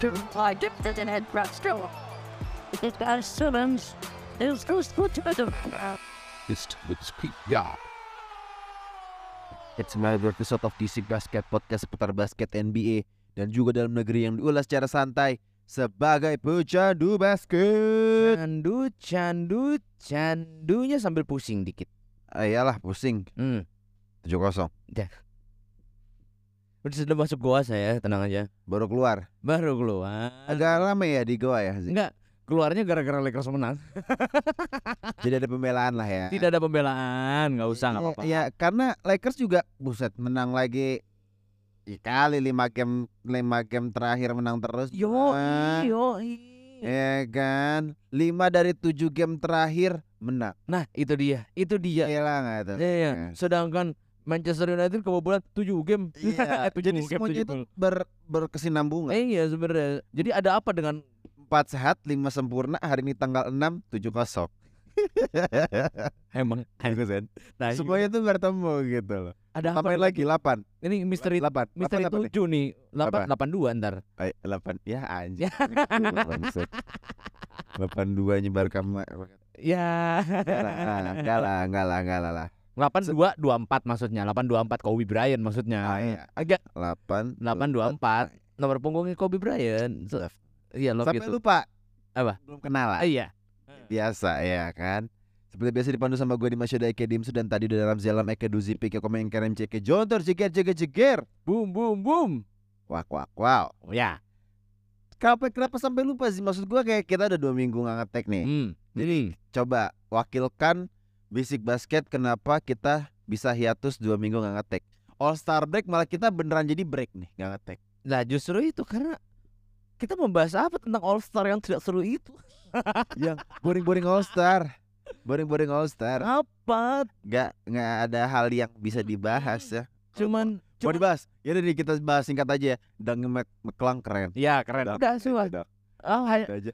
the just would speak God. It's another episode of DC Basket Podcast seputar basket NBA dan juga dalam negeri yang diulas secara santai sebagai pecandu basket. Candu, candu, candunya sambil pusing dikit. Ah, iyalah pusing. Hmm. 7-0. Udah sudah masuk goa saya, tenang aja. Baru keluar. Baru keluar. Agak rame ya di Goa ya. Enggak, keluarnya gara-gara Lakers menang. Jadi ada pembelaan lah ya. Tidak ada pembelaan, nggak usah, nggak Ya, apa-apa. Ya karena Lakers juga buset menang lagi ya, kali 5 game 5 game terakhir menang terus. Yo, yo, Ya kan 5 dari 7 game terakhir menang. Nah, itu dia, itu dia. Iya lah nggak tuh. Iya, iya. Ya. Sedangkan Manchester United kebobolan 7 game. Iya, 7 jadi game, semuanya 7 itu ber, berkesinambungan. Eh, iya sebenarnya. Jadi ada apa dengan Empat sehat, lima sempurna. Hari ini tanggal 6, 7 kosong. emang Nah, Semuanya itu bertemu gitu loh. ada apa? Tambahin lagi 8. Ini misteri 8. misteri 7 nih. 8 Apa? 82 ntar. 8. Ya anjir. Bangsat. 82 nyebar kamu. Ya. Enggak lah, enggak lah, enggak lah lah. 82 24 maksudnya. 824 Kobe Bryant maksudnya. Ah, iya. Agak 8 824 nomor punggungnya Kobe Bryant. So-. Iya, love Sampai itu. lupa. Apa? Belum kenal lah. Ah, iya. Biasa ya kan. Seperti biasa dipandu sama gue di Masyoda Eke Dimsu dan tadi udah dalam Zelam Eke Duzi Pike Komen Kerem Ceke Jontor Jeger Jeger Jeger Boom boom boom. Wak wak wow Oh, ya. Kenapa, kenapa sampai lupa sih Maksud gue kayak kita udah dua minggu nggak ngetek nih Hmm. Jadi coba wakilkan Basic Basket kenapa kita bisa hiatus dua minggu nggak ngetek All Star break malah kita beneran jadi break nih nggak ngetek Nah, justru itu karena kita membahas apa tentang All Star yang tidak seru itu? Yang boring-boring All Star Boring-boring All Star Apa? Nggak, nggak ada hal yang bisa dibahas ya Cuman Mau dibahas? Ya udah kita bahas singkat aja ya Dang McClung keren ya keren. Udah. Semua. Oh, aja.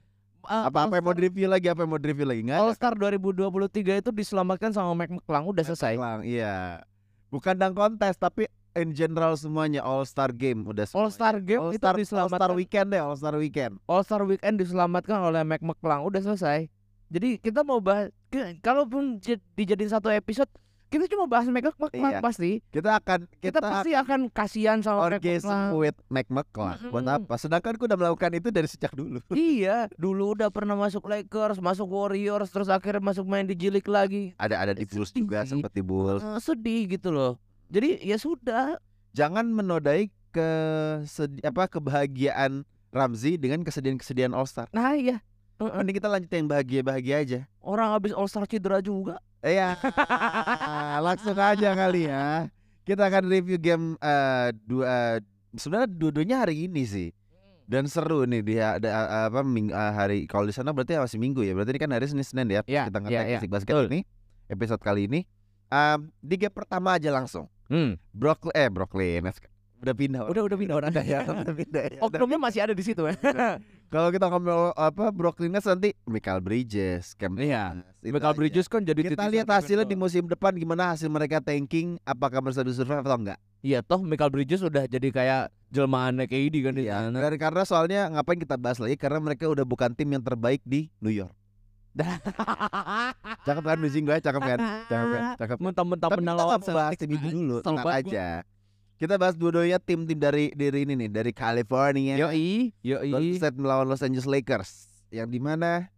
Ah, Apa-apa yang mau direview lagi? Apa yang mau direview lagi? Nggak. All Star 2023 itu diselamatkan sama Mike McClung udah selesai. McClung, iya. Bukan dang kontes tapi in general semuanya All Star game udah All semuanya. Star Game All itu Star, All diselamatkan. Star Weekend deh, All Star Weekend. All Star Weekend diselamatkan oleh Mike McClung udah selesai. Jadi kita mau bahas kalaupun dijadiin satu episode kita cuma bahas McClung Iya. pasti. Kita akan Kita, kita, pasti akan kasihan sama orgasm McClung. with Mac McClung. Buat Mm-mm. apa? Sedangkan aku udah melakukan itu dari sejak dulu. iya, dulu udah pernah masuk Lakers, masuk Warriors, terus akhirnya masuk main di League lagi. Ada ada di Bulls juga sempat di Bulls. Eh, sedih gitu loh. Jadi ya sudah. Jangan menodai ke apa kebahagiaan Ramzi dengan kesedihan-kesedihan All Star. Nah iya, Heeh. Mending kita lanjutin yang bahagia-bahagia aja. orang habis All Star cedera juga. Iya. Langsung aja kali ya. Kita akan review game eh dua sebenarnya dua-duanya hari ini sih. Dan seru nih dia ada apa ming, eh, hari kalau di sana berarti masih minggu ya. Berarti ini kan hari Senin Senin ya. Iya, kita iya, ngetek iya. Basic basket Betul. ini episode kali ini. Em, di game pertama aja langsung. Hmm. Brooklyn eh Brooklyn udah pindah. Udah udah pindah orang ya, udah pindah ya. Oknumnya masih ada di situ ya. Kalau kita ngomong apa Brooklyn Nets nanti Michael Bridges, Cam Iya. Michael aja. Bridges kan jadi Kita lihat hasilnya di musim depan gimana hasil mereka tanking, apakah bisa survive atau enggak? Iya toh Michael Bridges udah jadi kayak jelmaannya KD kan di sana. Dan karena soalnya ngapain kita bahas lagi karena mereka udah bukan tim yang terbaik di New York. Cakep kan Bridging gue, cakep kan? Cakep kan? Cakep. Mentang-mentang Tapi kita menang lawan Celtics. itu dulu, tenang aja. Kita bahas dua-duanya tim-tim dari dari ini nih, dari California. Yoi, yoi. Golden State melawan Los Angeles Lakers. Yang di mana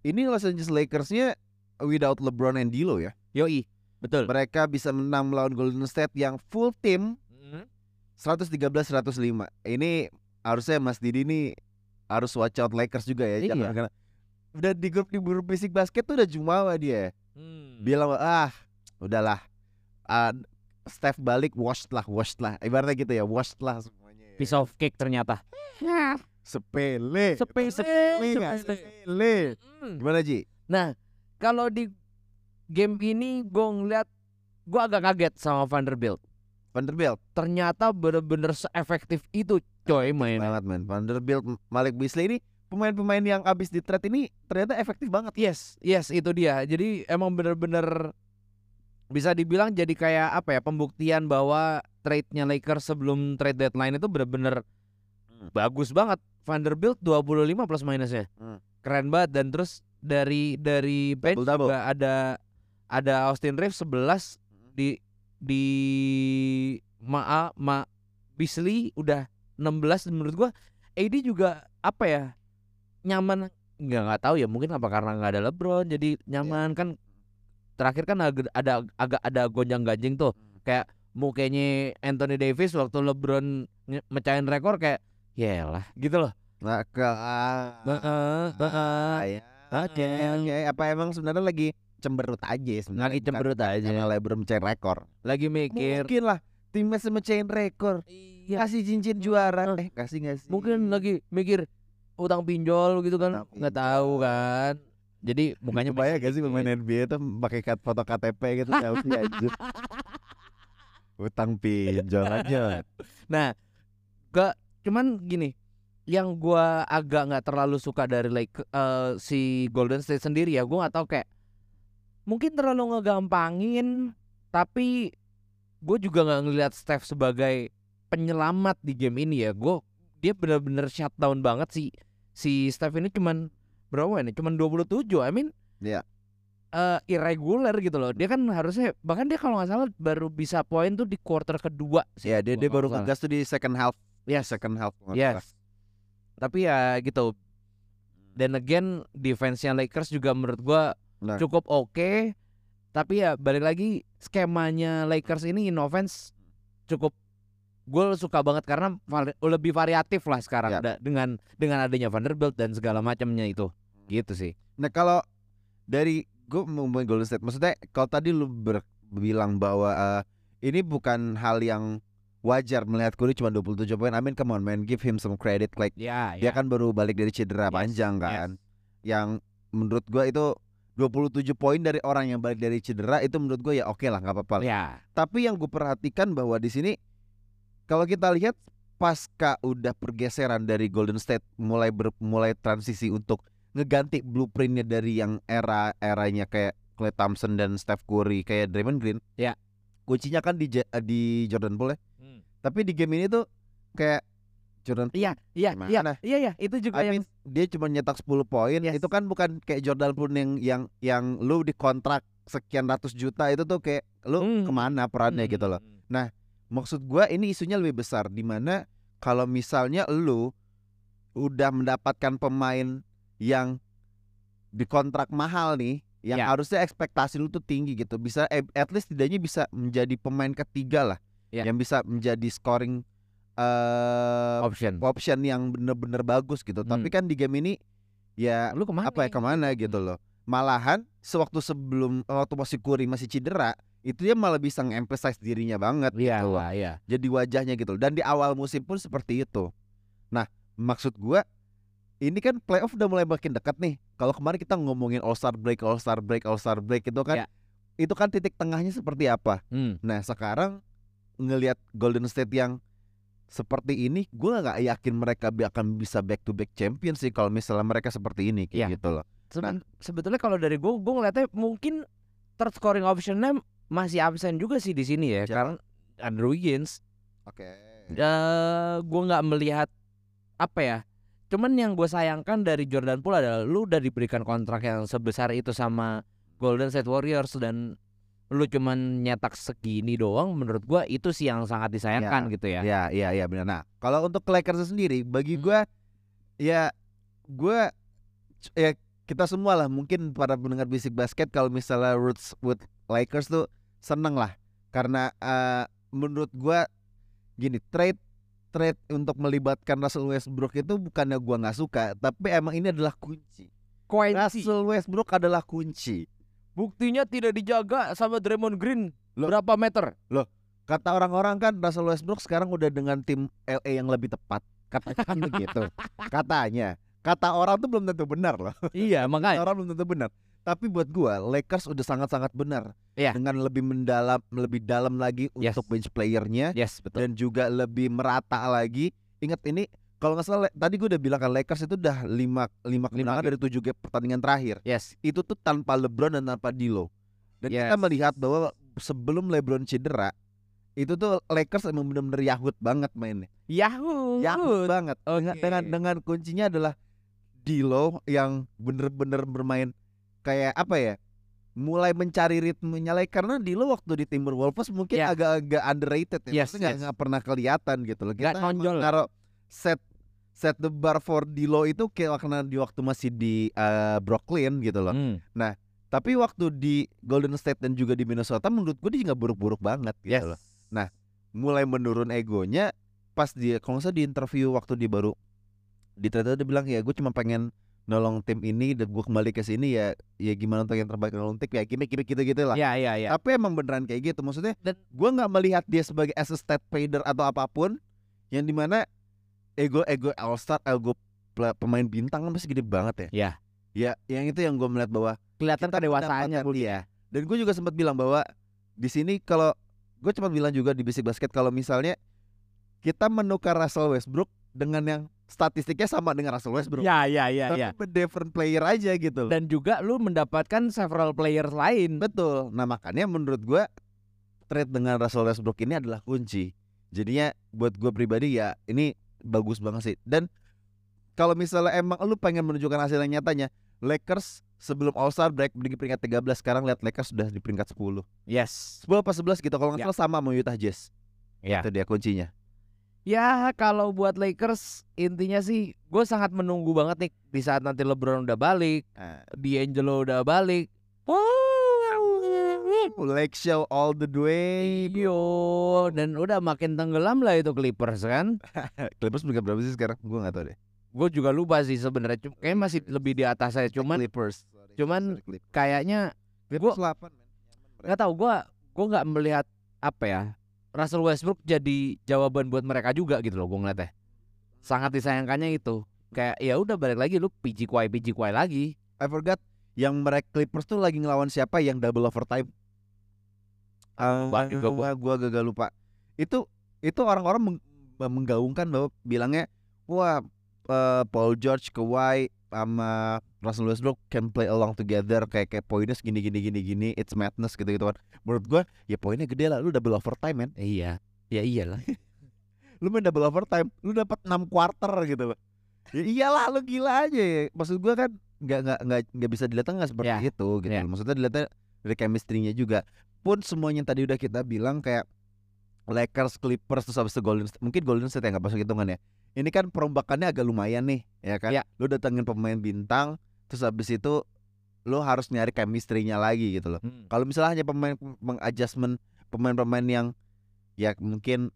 ini Los Angeles Lakersnya without LeBron and D'Lo ya. Yoi. Betul. Mereka bisa menang melawan Golden State yang full tim Hmm. 113-105. Ini harusnya Mas Didi ini harus watch out Lakers juga ya. Iya. Jangan karena udah di grup di grup basic basket tuh udah jumawa dia. Hmm. Bilang ah udahlah. Ah, Steph balik washed lah, washed lah. Ibaratnya gitu ya, washed lah semuanya. ya. Piece of cake ternyata. sepele. Sepele, sepele, sepele. sepele. Mm. Gimana Ji? Nah, kalau di game ini gue ngeliat gue agak kaget sama Vanderbilt. Vanderbilt Ternyata bener-bener seefektif itu coy main. banget man. Vanderbilt Malik Beasley ini pemain-pemain yang abis di trade ini ternyata efektif banget. Yes, yes itu dia. Jadi emang bener-bener bisa dibilang jadi kayak apa ya pembuktian bahwa trade-nya Lakers sebelum trade deadline itu bener-bener Hmm. bagus banget. Vanderbilt 25 plus minusnya. Hmm. Keren banget dan terus dari dari bench Double-double. juga ada ada Austin Reeves 11 di di ma ma Beasley udah 16 dan menurut gua AD juga apa ya nyaman nggak nggak tahu ya mungkin apa karena nggak ada LeBron jadi nyaman kan terakhir kan agak ada agak ada gonjang ganjing tuh kayak mukanya Anthony Davis waktu LeBron mecahin rekor kayak ya lah gitu loh ke ah, Heeh, heeh. ya. Oke. Oke, apa emang sebenarnya lagi cemberut aja sebenarnya. lagi cemberut aja Karena LeBron mecahin rekor. lagi mikir Mungkin lah timnya mecahin rekor. iya Kasih cincin juara. Eh, kasih nggak sih? mungkin lagi mikir utang pinjol gitu kan nggak tahu kan jadi mukanya Kebayang gak sih pemain NBA tuh pakai kat- foto KTP gitu selfie aja. Utang pinjol aja. nah ke cuman gini yang gua agak nggak terlalu suka dari like eh, si Golden State sendiri ya gua nggak tahu kayak mungkin terlalu ngegampangin tapi gue juga nggak ngelihat Steph sebagai penyelamat di game ini ya gue dia bener-bener shutdown banget sih si Steph ini cuman berapa ini cuman 27 I mean Iya. eh irregular gitu loh dia kan harusnya bahkan dia kalau nggak salah baru bisa poin tuh di quarter kedua sih Ya dia dia baru ngegas tuh di second half. Yes. second half. Yes. Tapi ya gitu. Dan again defense-nya Lakers juga menurut gua Nah. cukup oke. Tapi ya balik lagi skemanya Lakers ini in offense cukup gue suka banget karena vari- lebih variatif lah sekarang Ya. da- dengan dengan adanya Vanderbilt dan segala macamnya itu. Gitu sih. Nah kalau dari gue ngomongin Golden State, maksudnya kalau tadi lu ber- bilang bahwa eh, ini bukan hal yang wajar melihat Curry cuma 27 poin. I mean come on man, give him some credit. Like Ya, dia kan baru balik dari cedera Yes, panjang kan. Yang menurut gua itu 27 poin dari orang yang balik dari cedera itu menurut gue ya oke lah nggak apa-apa. Ya. Tapi yang gue perhatikan bahwa di sini kalau kita lihat pasca udah pergeseran dari Golden State mulai ber, mulai transisi untuk ngeganti blueprintnya dari yang era eranya kayak Klay Thompson dan Steph Curry kayak Draymond Green. Ya. Kuncinya kan di Ja- di Jordan Poole ya. Hmm. Tapi di game ini tuh kayak Jordan Iya, iya, Gimana? iya, iya, iya, itu juga I yang mean, dia cuma nyetak 10 poin. Yes. Itu kan bukan kayak Jordan Poole yang yang yang lu dikontrak sekian ratus juta itu tuh kayak lu Hmm. ke mana perannya Hmm, gitu loh. hmm, Maksud gua ini isunya lebih besar di mana kalau misalnya lu udah mendapatkan pemain yang dikontrak mahal nih, yang Ya. harusnya ekspektasi lu tuh tinggi gitu. Bisa eh, at least tidaknya bisa menjadi pemain ketiga lah Ya. yang bisa menjadi scoring eh option. option yang bener-bener bagus gitu. Tapi Hmm. kan di game ini ya Lu ke mana? apa ya ke mana gitu loh. Malahan sewaktu sebelum waktu masih Curry masih cedera, itu dia malah bisa nge-emphasize dirinya banget Iya, gitu lah, iya. Jadi wajahnya gitu loh. Dan di awal musim pun seperti itu. Nah, maksud gua ini kan playoff udah mulai makin dekat nih. Kalau kemarin kita ngomongin All Star break, All Star break, All Star break itu kan Ya. itu kan titik tengahnya seperti apa. Hmm. Nah, sekarang ngelihat Golden State yang seperti ini, gua nggak yakin mereka akan bisa back to back champion sih kalau misalnya mereka seperti ini kayak Iya. gitu loh. Seben- sebetulnya kalau dari gue, gue ngeliatnya mungkin third scoring optionnya masih absen juga sih di sini ya, Siapa? karena Andrew Wiggins. Oke. eh gue nggak melihat apa ya. Cuman yang gue sayangkan dari Jordan Poole adalah lu udah diberikan kontrak yang sebesar itu sama Golden State Warriors dan lu cuman nyetak segini doang. Menurut gue itu sih yang sangat disayangkan gitu ya. Ya, iya, iya benar. Nah, kalau untuk Lakers sendiri, bagi Hmm. gua ya gua c- ya kita semua lah mungkin para pendengar bisik basket kalau misalnya roots with Lakers tuh seneng lah karena eh, menurut gua gini trade trade untuk melibatkan Russell Westbrook itu bukannya gua nggak suka tapi emang ini adalah kunci Quincy. Russell Westbrook adalah kunci Buktinya tidak dijaga sama Draymond Green. Loh. Berapa meter? kata orang-orang kan Russell Westbrook sekarang udah dengan tim LA yang lebih tepat Katanya begitu. Katanya. Kata orang tuh belum tentu benar loh. iya Kata makanya orang belum tentu benar. Tapi buat gua Lakers udah sangat-sangat benar. Iya. Dengan lebih mendalam lebih dalam lagi Yes. untuk bench playernya yes betul dan juga lebih merata lagi. Ingat ini kalau nggak salah tadi gue udah bilang kan Lakers itu udah lima lima kemenangan dari tujuh game pertandingan terakhir. yes Itu tuh tanpa LeBron dan tanpa D'Lo. Dan kita Yes. melihat bahwa sebelum LeBron cedera itu tuh Lakers emang bener-bener yahut banget mainnya. Yahoo Yahut banget. Oke. dengan dengan kuncinya adalah D'Lo yang bener-bener bermain kayak apa ya? Mulai mencari ritmenya lagi karena D'Lo waktu di Timberwolves mungkin Ya. agak-agak underrated ya. Yes, nggak yes. pernah kelihatan gitu loh. Nonjol. naruh set set the bar for D'Lo itu kayak karena di waktu masih di eh, Brooklyn gitu loh. Hmm. Tapi waktu di Golden State dan juga di Minnesota menurut gue dia nggak buruk-buruk banget gitu yes loh. Mulai menurun egonya pas dia kalau salah di interview waktu dia baru di Twitter dia bilang ya gue cuma pengen nolong tim ini dan gue kembali ke sini ya ya gimana untuk yang terbaik nolong tim ya gimmick gimmick gitu gitu lah. ya ya ya Tapi emang beneran kayak gitu maksudnya Dan- gue nggak melihat dia sebagai as a stat pader atau apa pun yang di mana ego ego all star ego pemain bintang kan pasti gede banget ya. Ya. Ya yang itu yang gue melihat bahwa kelihatan kedewasaannya dia. Dan gue juga sempat bilang bahwa di sini kalau gue sempat bilang juga di basic basket kalau misalnya kita menukar Russell Westbrook dengan yang statistiknya sama dengan Russell Westbrook. ya ya ya tapi ya different player aja gitu loh. dan juga lu mendapatkan several players lain Betul. Nah makanya menurut gue trade dengan Russell Westbrook ini adalah kunci. Jadinya buat gue pribadi ya ini bagus banget sih. Dan kalau misalnya emang lu pengen menunjukkan hasil yang nyatanya, Lakers sebelum All Star break di peringkat 13 sekarang lihat Lakers sudah di peringkat 10. yes 10 apa 11 gitu kalau nggak Ya. salah sama sama Utah Jazz. Ya. Itu dia kuncinya. Ya kalau buat Lakers intinya sih gue sangat menunggu banget nih di saat nanti LeBron udah balik, Nah, D'Angelo udah balik. Lake Show all the way. Yo dan udah makin tenggelam lah itu Clippers kan. Clippers peringkat berapa sih sekarang? Gue nggak tahu deh. Gue juga lupa sih sebenarnya. Kayaknya masih lebih di atas saya. Cuman Clippers. Cuman kayaknya Clippers 8 men. Nyaman mereka. nggak tahu gue gue nggak melihat apa ya Russell Westbrook jadi jawaban buat mereka juga gitu loh gue ngeliatnya. Sangat disayangkannya itu. Kayak ya udah balik lagi lu PG Kawhi PG Kawhi lagi. I forgot yang mereka Clippers tuh lagi ngelawan siapa yang double overtime. Ah, Lupa juga gua. gua gua gagal lupa. Itu itu orang-orang meng- menggaungkan bahwa bilangnya wah eh, Paul George, Kawhi sama Russell Westbrook can play along together kayak kayak poinnya segini gini gini gini it's madness gitu gitu kan. Menurut gua ya poinnya gede lah lu double overtime men. Iya. Ya iyalah. Lu main double overtime, lu dapat 6 quarter gitu loh. Ya iyalah lu gila aja ya. Maksud gua kan nggak nggak nggak nggak bisa dilihat nggak seperti Ya, itu gitu. loh. Maksudnya dilihatnya dari chemistry-nya juga. Pun semuanya yang tadi udah kita bilang kayak Lakers, Clippers terus habis itu Golden State. Mungkin Golden State ya nggak masuk hitungan ya. Ini kan perombakannya agak lumayan nih, ya kan? Ya. Lu datengin pemain bintang, terus habis itu lu harus nyari chemistry-nya lagi gitu loh. Hmm. Kalau misalnya hanya pemain mengadjustment pemain-pemain yang ya mungkin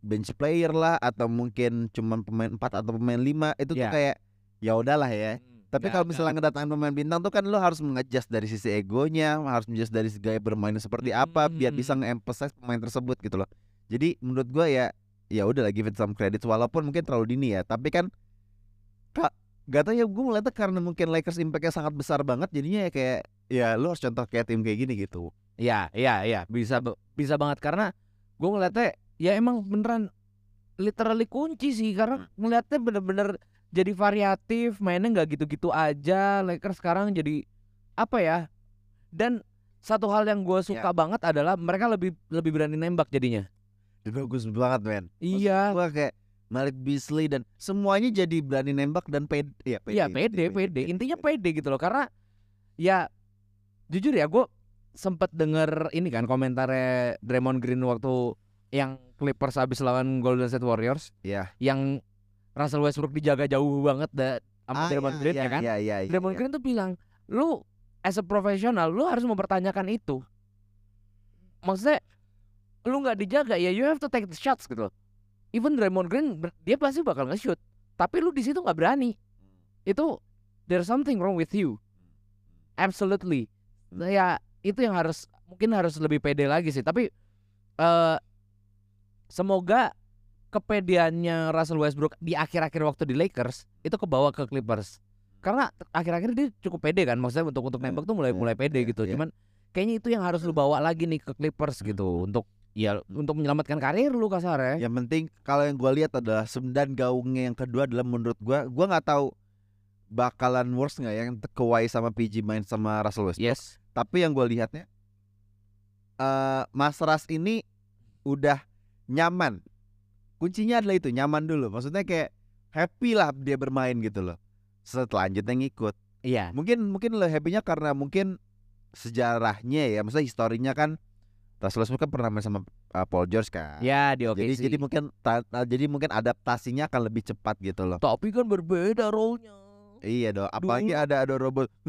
bench player lah atau mungkin cuman pemain 4 atau pemain 5 itu tuh Ya. kayak ya udahlah ya. Tapi Nggak- kalau misalnya ngedatangin pemain bintang tuh kan lo harus mengadjust dari sisi egonya, harus mengadjust dari gaya bermainnya seperti apa biar bisa Hmm. nge-emphasize pemain tersebut gitu loh. Jadi menurut gua ya ya udah give it some credits walaupun mungkin terlalu dini ya, tapi kan Kak, gak tau ya gue ngeliatnya karena mungkin Lakers impactnya sangat besar banget jadinya ya kayak ya lo harus contoh kayak tim kayak gini gitu. Iya, iya, iya, bisa bisa banget karena gue ngeliatnya ya emang beneran literally kunci sih karena ngeliatnya bener-bener jadi variatif, mainnya nggak gitu-gitu aja. Lakers sekarang jadi apa ya? Dan satu hal yang gue suka banget adalah mereka lebih lebih berani nembak jadinya. Bagus banget men. Iya. gua kayak Malik Beasley dan semuanya jadi berani nembak dan pede ya pede. Iya pede, pede. Intinya pede gitu loh karena ya jujur ya gue sempet denger ini kan komentarnya Draymond Green waktu yang Clippers habis lawan Golden State Warriors Iya. yang Russell Westbrook dijaga jauh banget da, sama Ah, Draymond iya, Green iya, ya kan. Iya iya iya. Draymond iya. Green tuh bilang, "Lu as a professional lu harus mempertanyakan itu." Maksudnya lu nggak dijaga ya you have to take the shots gitu loh. Even Draymond Green dia pasti bakal nge-shoot, tapi lu di situ nggak berani. Itu there's something wrong with you. Absolutely. Nah, ya itu yang harus mungkin harus lebih pede lagi sih. Tapi eh semoga kepedeannya Russell Westbrook di akhir-akhir waktu di Lakers itu kebawa ke Clippers. Karena akhir-akhir dia cukup pede kan, maksudnya untuk untuk nembak tuh mulai iya, mulai pede iya, gitu. iya. Cuman kayaknya itu yang harus lu bawa lagi nih ke Clippers gitu untuk ya untuk menyelamatkan karir lu kasar ya. Yang penting kalau yang gue lihat adalah sembilan gaungnya yang kedua adalah menurut gue, gue nggak tahu bakalan worse nggak ya yang Kawhi sama PG main sama Russell Westbrook. Yes. Tapi yang gue lihatnya, eh Mas Ras ini udah nyaman. Kuncinya adalah itu nyaman dulu. Maksudnya kayak happy lah dia bermain gitu loh. Selanjutnya ngikut. Iya. Mungkin mungkin lo happy-nya karena mungkin sejarahnya ya, maksudnya historinya kan Russell Westbrook kan pernah main sama uh, Paul George kan. Ya di oke jadi jadi mungkin ta- uh, jadi mungkin adaptasinya akan lebih cepat gitu loh. tapi kan berbeda role-nya. Iya dong, apalagi ada ada robot.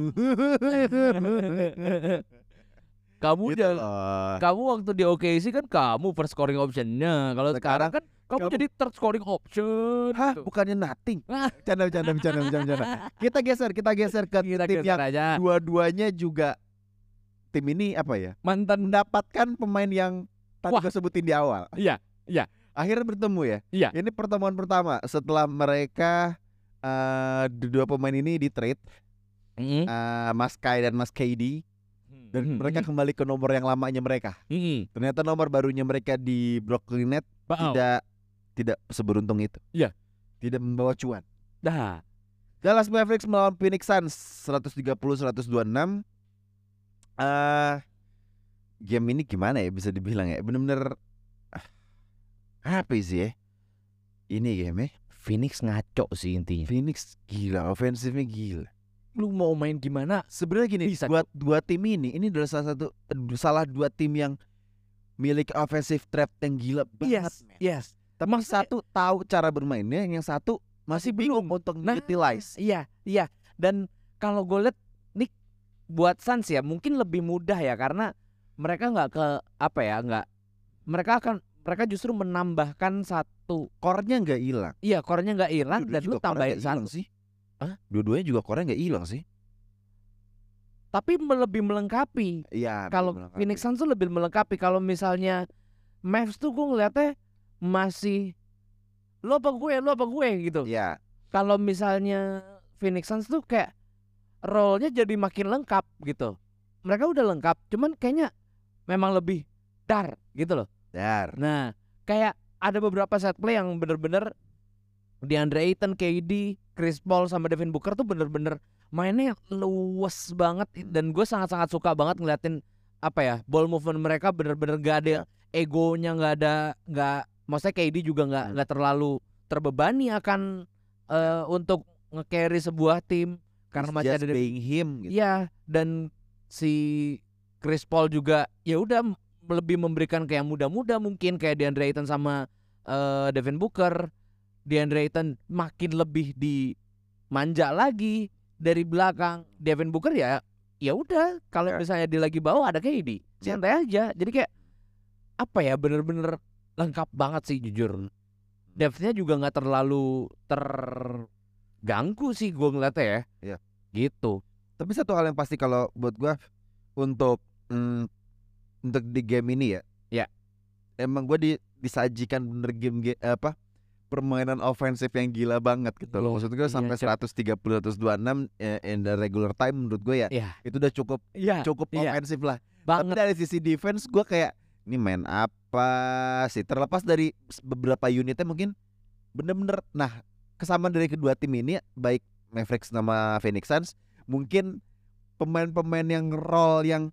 kamu Gitu loh. kamu waktu di OKC kan kamu first scoring optionnya. Kalau sekarang, Sekarang kan kamu, kamu- jadi third scoring option. Hah, gitu. bukannya nothing. Ah. Bercanda, bercanda, bercanda, bercanda, bercanda. Kita geser, kita geser ke Kita tim geser yang aja. dua-duanya juga tim ini apa ya? Mantan Mendapatkan pemain yang tadi Wah. gue sebutin di awal. Iya, iya. Akhirnya bertemu ya. Iya. Ini pertemuan pertama setelah mereka eh dua pemain ini di trade Mm-mm. eh, Mas Kai dan Mas KD dan Mm-mm. mereka kembali ke nomor yang lamanya mereka. Mm-mm. Ternyata nomor barunya mereka di Brooklyn Net Wow. tidak tidak seberuntung itu. Iya. Tidak membawa cuan. Dah. Dallas Mavericks melawan Phoenix Suns 130-126. Eh game ini gimana ya bisa dibilang ya? Bener-bener ah, apa sih ya? Ini game ya. Phoenix ngaco sih intinya. Phoenix gila, ofensifnya gila. Lu mau main gimana? Sebenarnya gini, Bisa, buat dua tim ini, ini adalah salah satu salah dua tim yang milik offensive trap yang gila banget. Yes, men. yes. Tapi satu tahu cara bermainnya, yang satu masih bingung untuk Nah, utilize. Iya, iya. Dan kalau gue buat Suns ya mungkin lebih mudah ya karena mereka nggak ke apa ya nggak mereka akan mereka justru menambahkan satu Core-nya nggak hilang. iya core-nya nggak hilang dan lu tambahin satu sih. Hah? Dua-duanya juga core nggak hilang sih. tapi lebih melengkapi Iya. kalau. Phoenix Suns tuh lebih melengkapi kalau misalnya Mavs tuh gue ngeliatnya masih lo apa gue lo apa gue gitu Iya. kalau misalnya Phoenix Suns tuh kayak role-nya jadi makin lengkap gitu. Mereka udah lengkap, cuman kayaknya memang lebih dar gitu loh. Dar. Nah, kayak ada beberapa set play yang bener-bener DeAndre Ayton, KD, Chris Paul sama Devin Booker tuh bener-bener mainnya luwes banget dan gue sangat-sangat suka banget ngeliatin apa ya ball movement mereka bener-bener gak ada egonya nggak ada nggak maksudnya KD juga nggak Hmm. nggak terlalu terbebani akan eh, untuk nge-carry sebuah tim karena masih just ada being him gitu. Iya, dan si Chris Paul juga ya udah lebih memberikan kayak muda-muda mungkin kayak DeAndre Ayton sama eh, Devin Booker. DeAndre Ayton makin lebih dimanja lagi dari belakang. Devin Booker ya ya udah kalau Ya. misalnya dia lagi bawah ada KD, santai aja. Jadi kayak apa ya bener-bener lengkap banget sih jujur. Depth-nya juga nggak terlalu terganggu sih gue ngeliatnya ya. Iya. Gitu. Tapi satu hal yang pasti kalau buat gua untuk mm, untuk di game ini ya. Ya. Emang gua di, disajikan bener game, ge- apa permainan ofensif yang gila banget gitu loh. Loh, Maksud gua iya, sampai Cok. 130 126 eh, in the regular time menurut gua ya Iya. itu udah cukup Iya. cukup iya. ofensif lah. Tapi Banget. dari sisi defense gua kayak ini main apa sih? Terlepas dari beberapa unitnya mungkin bener-bener nah kesamaan dari kedua tim ini baik Mavericks sama Phoenix Suns mungkin pemain-pemain yang role yang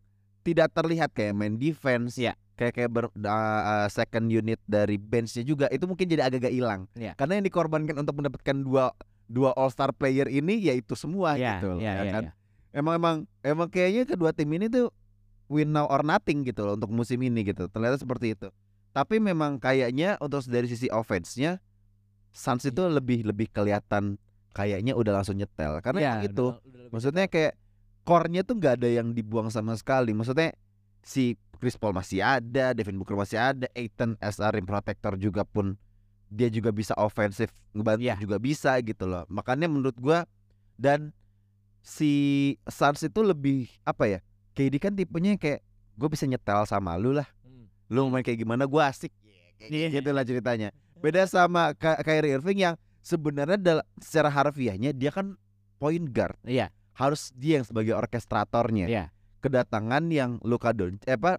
tidak terlihat kayak main defense Iya. kayak kayak ber, uh, second unit dari benchnya juga itu mungkin jadi agak-agak hilang Iya. karena yang dikorbankan untuk mendapatkan dua dua all star player ini yaitu semua Iya, gitu iya, ya iya, kan iya. emang emang emang kayaknya kedua tim ini tuh win now or nothing gitu loh untuk musim ini gitu. Ternyata seperti itu. Tapi memang kayaknya untuk dari sisi offense-nya Suns itu lebih lebih kelihatan kayaknya udah langsung nyetel karena Iya, emang itu udah- udah maksudnya kayak core-nya tuh nggak ada yang dibuang sama sekali. Maksudnya si Chris Paul masih ada, Devin Booker masih ada, Aiton as a rim protector juga pun dia juga bisa ofensif ngebantu Iya. juga bisa gitu loh. Makanya menurut gua dan si Suns itu lebih apa ya? KD kan tipenya kayak gue bisa nyetel sama lu lah. Hmm. Lu main kayak gimana gua asik. Iya. Gitu lah ceritanya. Beda sama Ka- Kyrie Irving yang sebenarnya dal- secara harfiahnya dia kan point guard. Iya. Harus dia yang sebagai orkestratornya. Iya. Kedatangan yang Luka Doncic eh, apa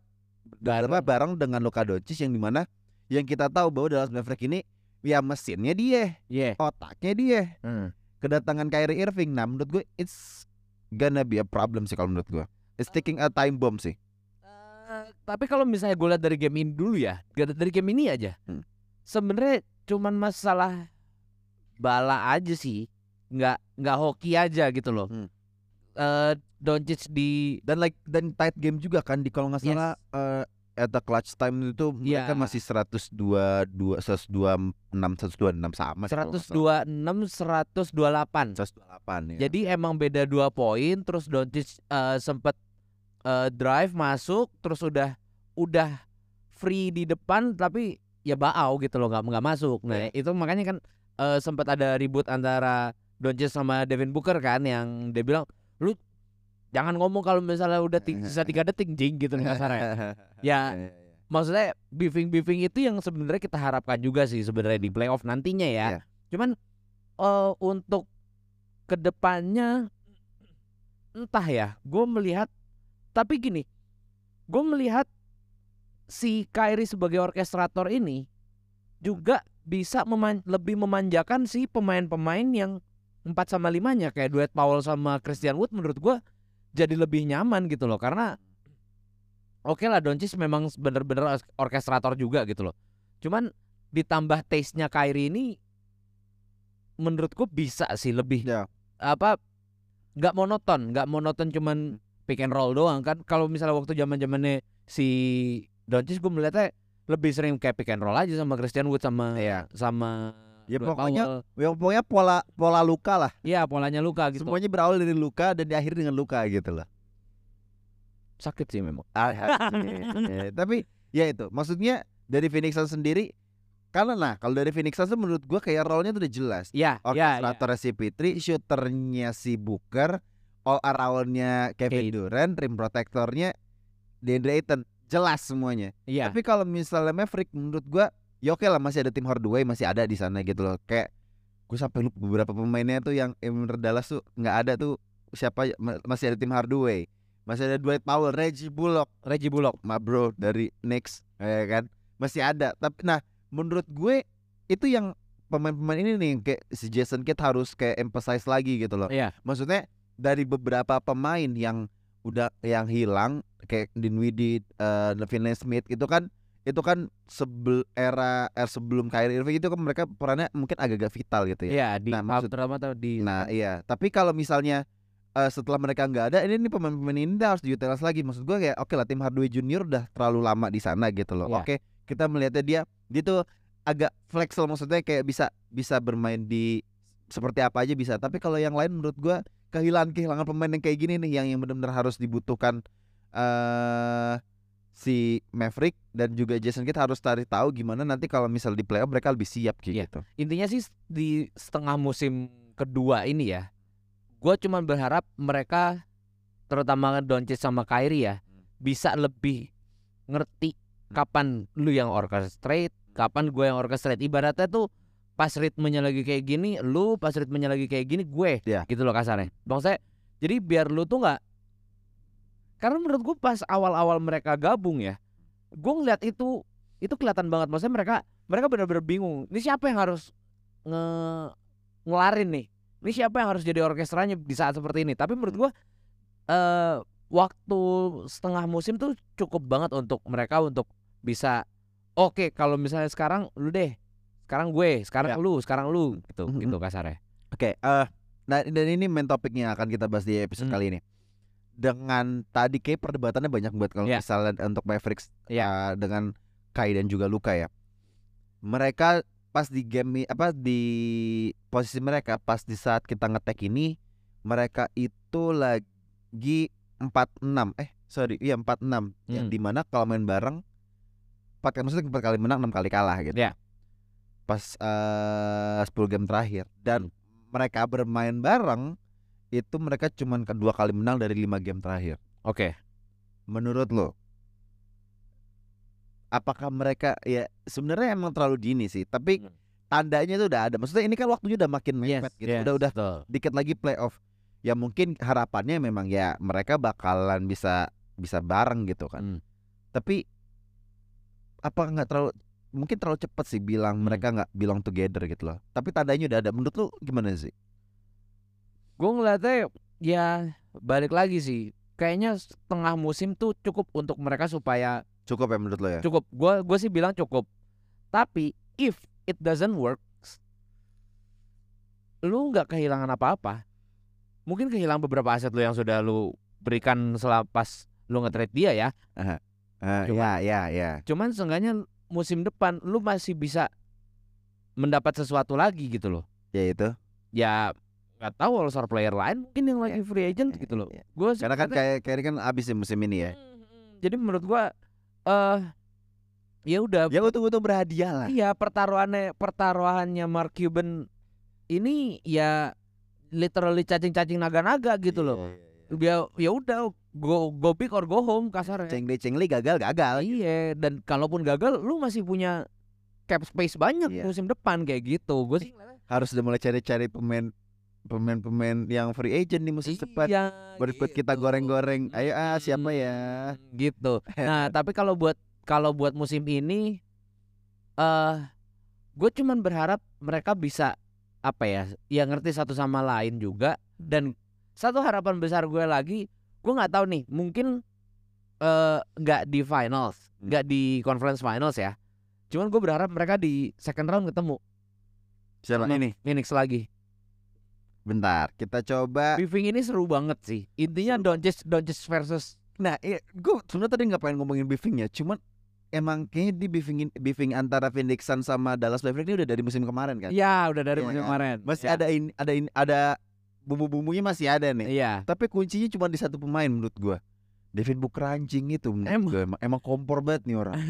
Bareng. apa bareng dengan Luka Doncic yang di mana yang kita tahu bahwa Dallas Mavericks ini ya mesinnya dia, Iya. otaknya dia. Hmm. Kedatangan Kyrie Irving, nah menurut gue it's gonna be a problem sih kalau menurut gue. It's taking a time bomb sih. Eh, tapi kalau misalnya gue lihat dari game ini dulu ya, gak dari game ini aja. Hmm. Sebenarnya cuman masalah bala aja sih, nggak nggak hoki aja gitu loh. Hmm. Eh Doncic di dan like dan tight game juga kan di kalau nggak Yes. salah eh, at the clutch time itu mereka Iya. masih 102 2 126 126 sama sih kalau nggak salah. 126 128. 128 ya. Jadi emang beda dua poin terus Doncic eh, sempet eh, drive masuk terus udah udah free di depan tapi ya baau gitu loh nggak nggak masuk. Nah, itu makanya kan eh, sempat ada ribut antara Doncic sama Devin Booker kan yang dia bilang lu jangan ngomong kalau misalnya udah sisa tiga detik jing gitu nih kasarnya. Ya Iya, iya, iya. maksudnya beefing beefing itu yang sebenarnya kita harapkan juga sih sebenarnya di playoff nantinya ya. Iya. Cuman eh, untuk ke depannya entah ya, gue melihat tapi gini, gue melihat si Kyrie sebagai orkestrator ini juga bisa meman- lebih memanjakan si pemain-pemain yang 4 sama 5-nya kayak duet Powell sama Christian Wood menurut gua jadi lebih nyaman gitu loh karena oke lah Doncic memang bener-bener ork- orkestrator juga gitu loh. Cuman ditambah taste-nya Kyrie ini menurutku bisa sih lebih Ya. apa nggak monoton, nggak monoton cuman pick and roll doang kan. Kalau misalnya waktu zaman-zamannya si Doncic gue melihatnya lebih sering kayak pick and roll aja sama Christian Wood sama Iya. sama Ya, Dwight pokoknya- Powell. Ya, pokoknya pola pola luka lah. Iya polanya luka gitu. Semuanya berawal dari luka dan diakhiri dengan luka gitu lah. sakit sih memang. Ah, ya, tapi ya itu maksudnya dari Phoenix Suns sendiri karena nah kalau dari Phoenix Suns menurut gua kayak role-nya tuh udah jelas. Ya, ya, ya. Orkestratornya si Pitri, shooternya si Booker, all around-nya Kevin. Durant, rim protectornya DeAndre Ayton, jelas semuanya. Iya. Tapi kalau misalnya Maverick menurut gua ya oke lah masih ada tim Hardaway masih ada di sana gitu loh. Kayak gue sampai lupa beberapa pemainnya tuh yang yang bener Dallas tuh nggak ada tuh siapa ma- masih ada tim Hardaway. Masih ada Dwight Powell, Reggie Bullock, Reggie Bullock. ma bro dari Knicks ya kan. Masih ada. Tapi nah menurut gue itu yang pemain-pemain ini nih kayak si Jason Kidd harus kayak emphasize lagi gitu loh. Iya. Maksudnya dari beberapa pemain yang udah yang hilang kayak Dinwiddie, uh, Finley Smith itu kan itu kan sebel era era sebelum Kyrie Irving itu kan mereka perannya mungkin agak-agak vital gitu ya. Iya, di Nah, maksud- atau di Nah iya, tapi kalau misalnya eh, setelah mereka nggak ada, ini nih pemain-pemain ini harus diutilize lagi. Maksud gue kayak oke lah tim Hardaway Junior udah terlalu lama di sana gitu loh. Iya. Oke, kita melihatnya dia dia tuh agak fleksibel maksudnya kayak bisa bisa bermain di seperti apa aja bisa. Tapi kalau yang lain menurut gue kehilangan kehilangan pemain yang kayak gini nih yang yang benar-benar harus dibutuhkan eh si Maverick dan juga Jason Kidd harus cari tahu gimana nanti kalau misal di playoff mereka lebih siap kayak Iya. gitu. intinya sih di setengah musim kedua ini ya, gue cuman berharap mereka terutama Doncic sama Kyrie ya bisa lebih ngerti kapan lu yang orchestrate, kapan gue yang orchestrate. Ibaratnya tuh pas ritmenya lagi kayak gini, lu pas ritmenya lagi kayak gini, gue Iya. gitu loh kasarnya. Bang saya, jadi biar lu tuh nggak karena menurut gue pas awal-awal mereka gabung ya, gue ngeliat itu itu kelihatan banget. Maksudnya mereka mereka benar-benar bingung. Ini siapa yang harus nge ngelarin nih? Ini siapa yang harus jadi orkestranya di saat seperti ini? Tapi menurut gue eh waktu setengah musim tuh cukup banget untuk mereka untuk bisa oke kalau misalnya sekarang lu deh, sekarang gue, sekarang Ya. lu, sekarang lu gitu Mhm. gitu kasarnya. Oke, eh nah dan ini main topiknya akan kita bahas di episode Hmm. kali ini. Dengan tadi kayak perdebatannya banyak buat kalau Iya. misalnya untuk Mavericks Iya. eh, dengan Kai dan juga Luka ya. Mereka pas di game apa di posisi mereka pas di saat kita ngetek ini mereka itu lagi 4-6 eh sorry iya 4-6 yang Hmm. di mana kalau main bareng empat kali maksudnya empat kali menang enam kali kalah gitu Iya. Pas eh 10 game terakhir dan mereka bermain bareng itu mereka cuman kedua kali menang dari lima game terakhir Oke. menurut lo apakah mereka ya sebenarnya emang terlalu dini sih, tapi Hmm. tandanya tuh udah ada. Maksudnya ini kan waktunya udah makin Yes, mepet gitu. yes, Udah udah betul. dikit lagi playoff. Ya mungkin harapannya memang ya mereka bakalan bisa bisa bareng gitu kan. Hmm. Tapi apa nggak terlalu mungkin terlalu cepat sih bilang Hmm. mereka nggak belong together gitu loh. Tapi tandanya udah ada. Menurut lu gimana sih? Gue ngeliatnya ya balik lagi sih. Kayaknya setengah musim tuh cukup untuk mereka supaya Cukup ya menurut lo ya? cukup. Gue gue sih bilang cukup. Tapi if it doesn't work, lu nggak kehilangan apa-apa. Mungkin kehilangan beberapa aset lu yang sudah lu berikan selepas lu nge-trade dia ya. Ah, Cuma- ya ya ya. Cuman seenggaknya musim depan lu masih bisa mendapat sesuatu lagi gitu loh. Ya itu. Ya nggak tahu all star player lain mungkin yang lagi free agent gitu loh. Ya. Gue Karena kan kayak kayak kan abis ya musim ini ya. Jadi menurut gua eh ya udah Ya untung-untung berhadiah lah. iya pertaruhannya pertaruhannya Mark Cuban ini ya literally cacing-cacing naga-naga gitu loh. Ya ya udah go go big or go home kasarnya. Cengli cengli gagal gagal. Iya dan kalaupun gagal lu masih punya cap space banyak Iya. musim depan kayak gitu. Gue sih Harus udah mulai cari-cari pemain pemain-pemain yang free agent di musim depan. iya, Berikut kita gitu. goreng-goreng. Ayo ah siapa ya? Hmm, gitu. Nah, tapi kalau buat kalau buat musim ini eh gue cuman berharap mereka bisa apa ya? Ya ngerti satu sama lain juga dan satu harapan besar gue lagi, gue nggak tahu nih, mungkin eh nggak di finals, Hmm. nggak di conference finals ya. Cuman gue berharap mereka di second round ketemu Siapa ini? Phoenix lagi. Bentar, kita coba. Briefing ini seru banget sih. Intinya Doncic Doncic versus Nah, iya, gue sebenarnya tadi nggak pengen ngomongin beefingnya, cuman emang kayaknya di beefingin beefing antara Phoenix Suns sama Dallas Mavericks ini udah dari musim kemarin kan. Ya, udah dari Iya musim kan? kemarin. Masih Ya. ada ini, ada ini, ada bumbu-bumbunya masih ada nih. Iya. Tapi kuncinya cuma di satu pemain menurut gua. Booker anjing itu menurut Emang. gua. emang, emang kompor banget nih orang.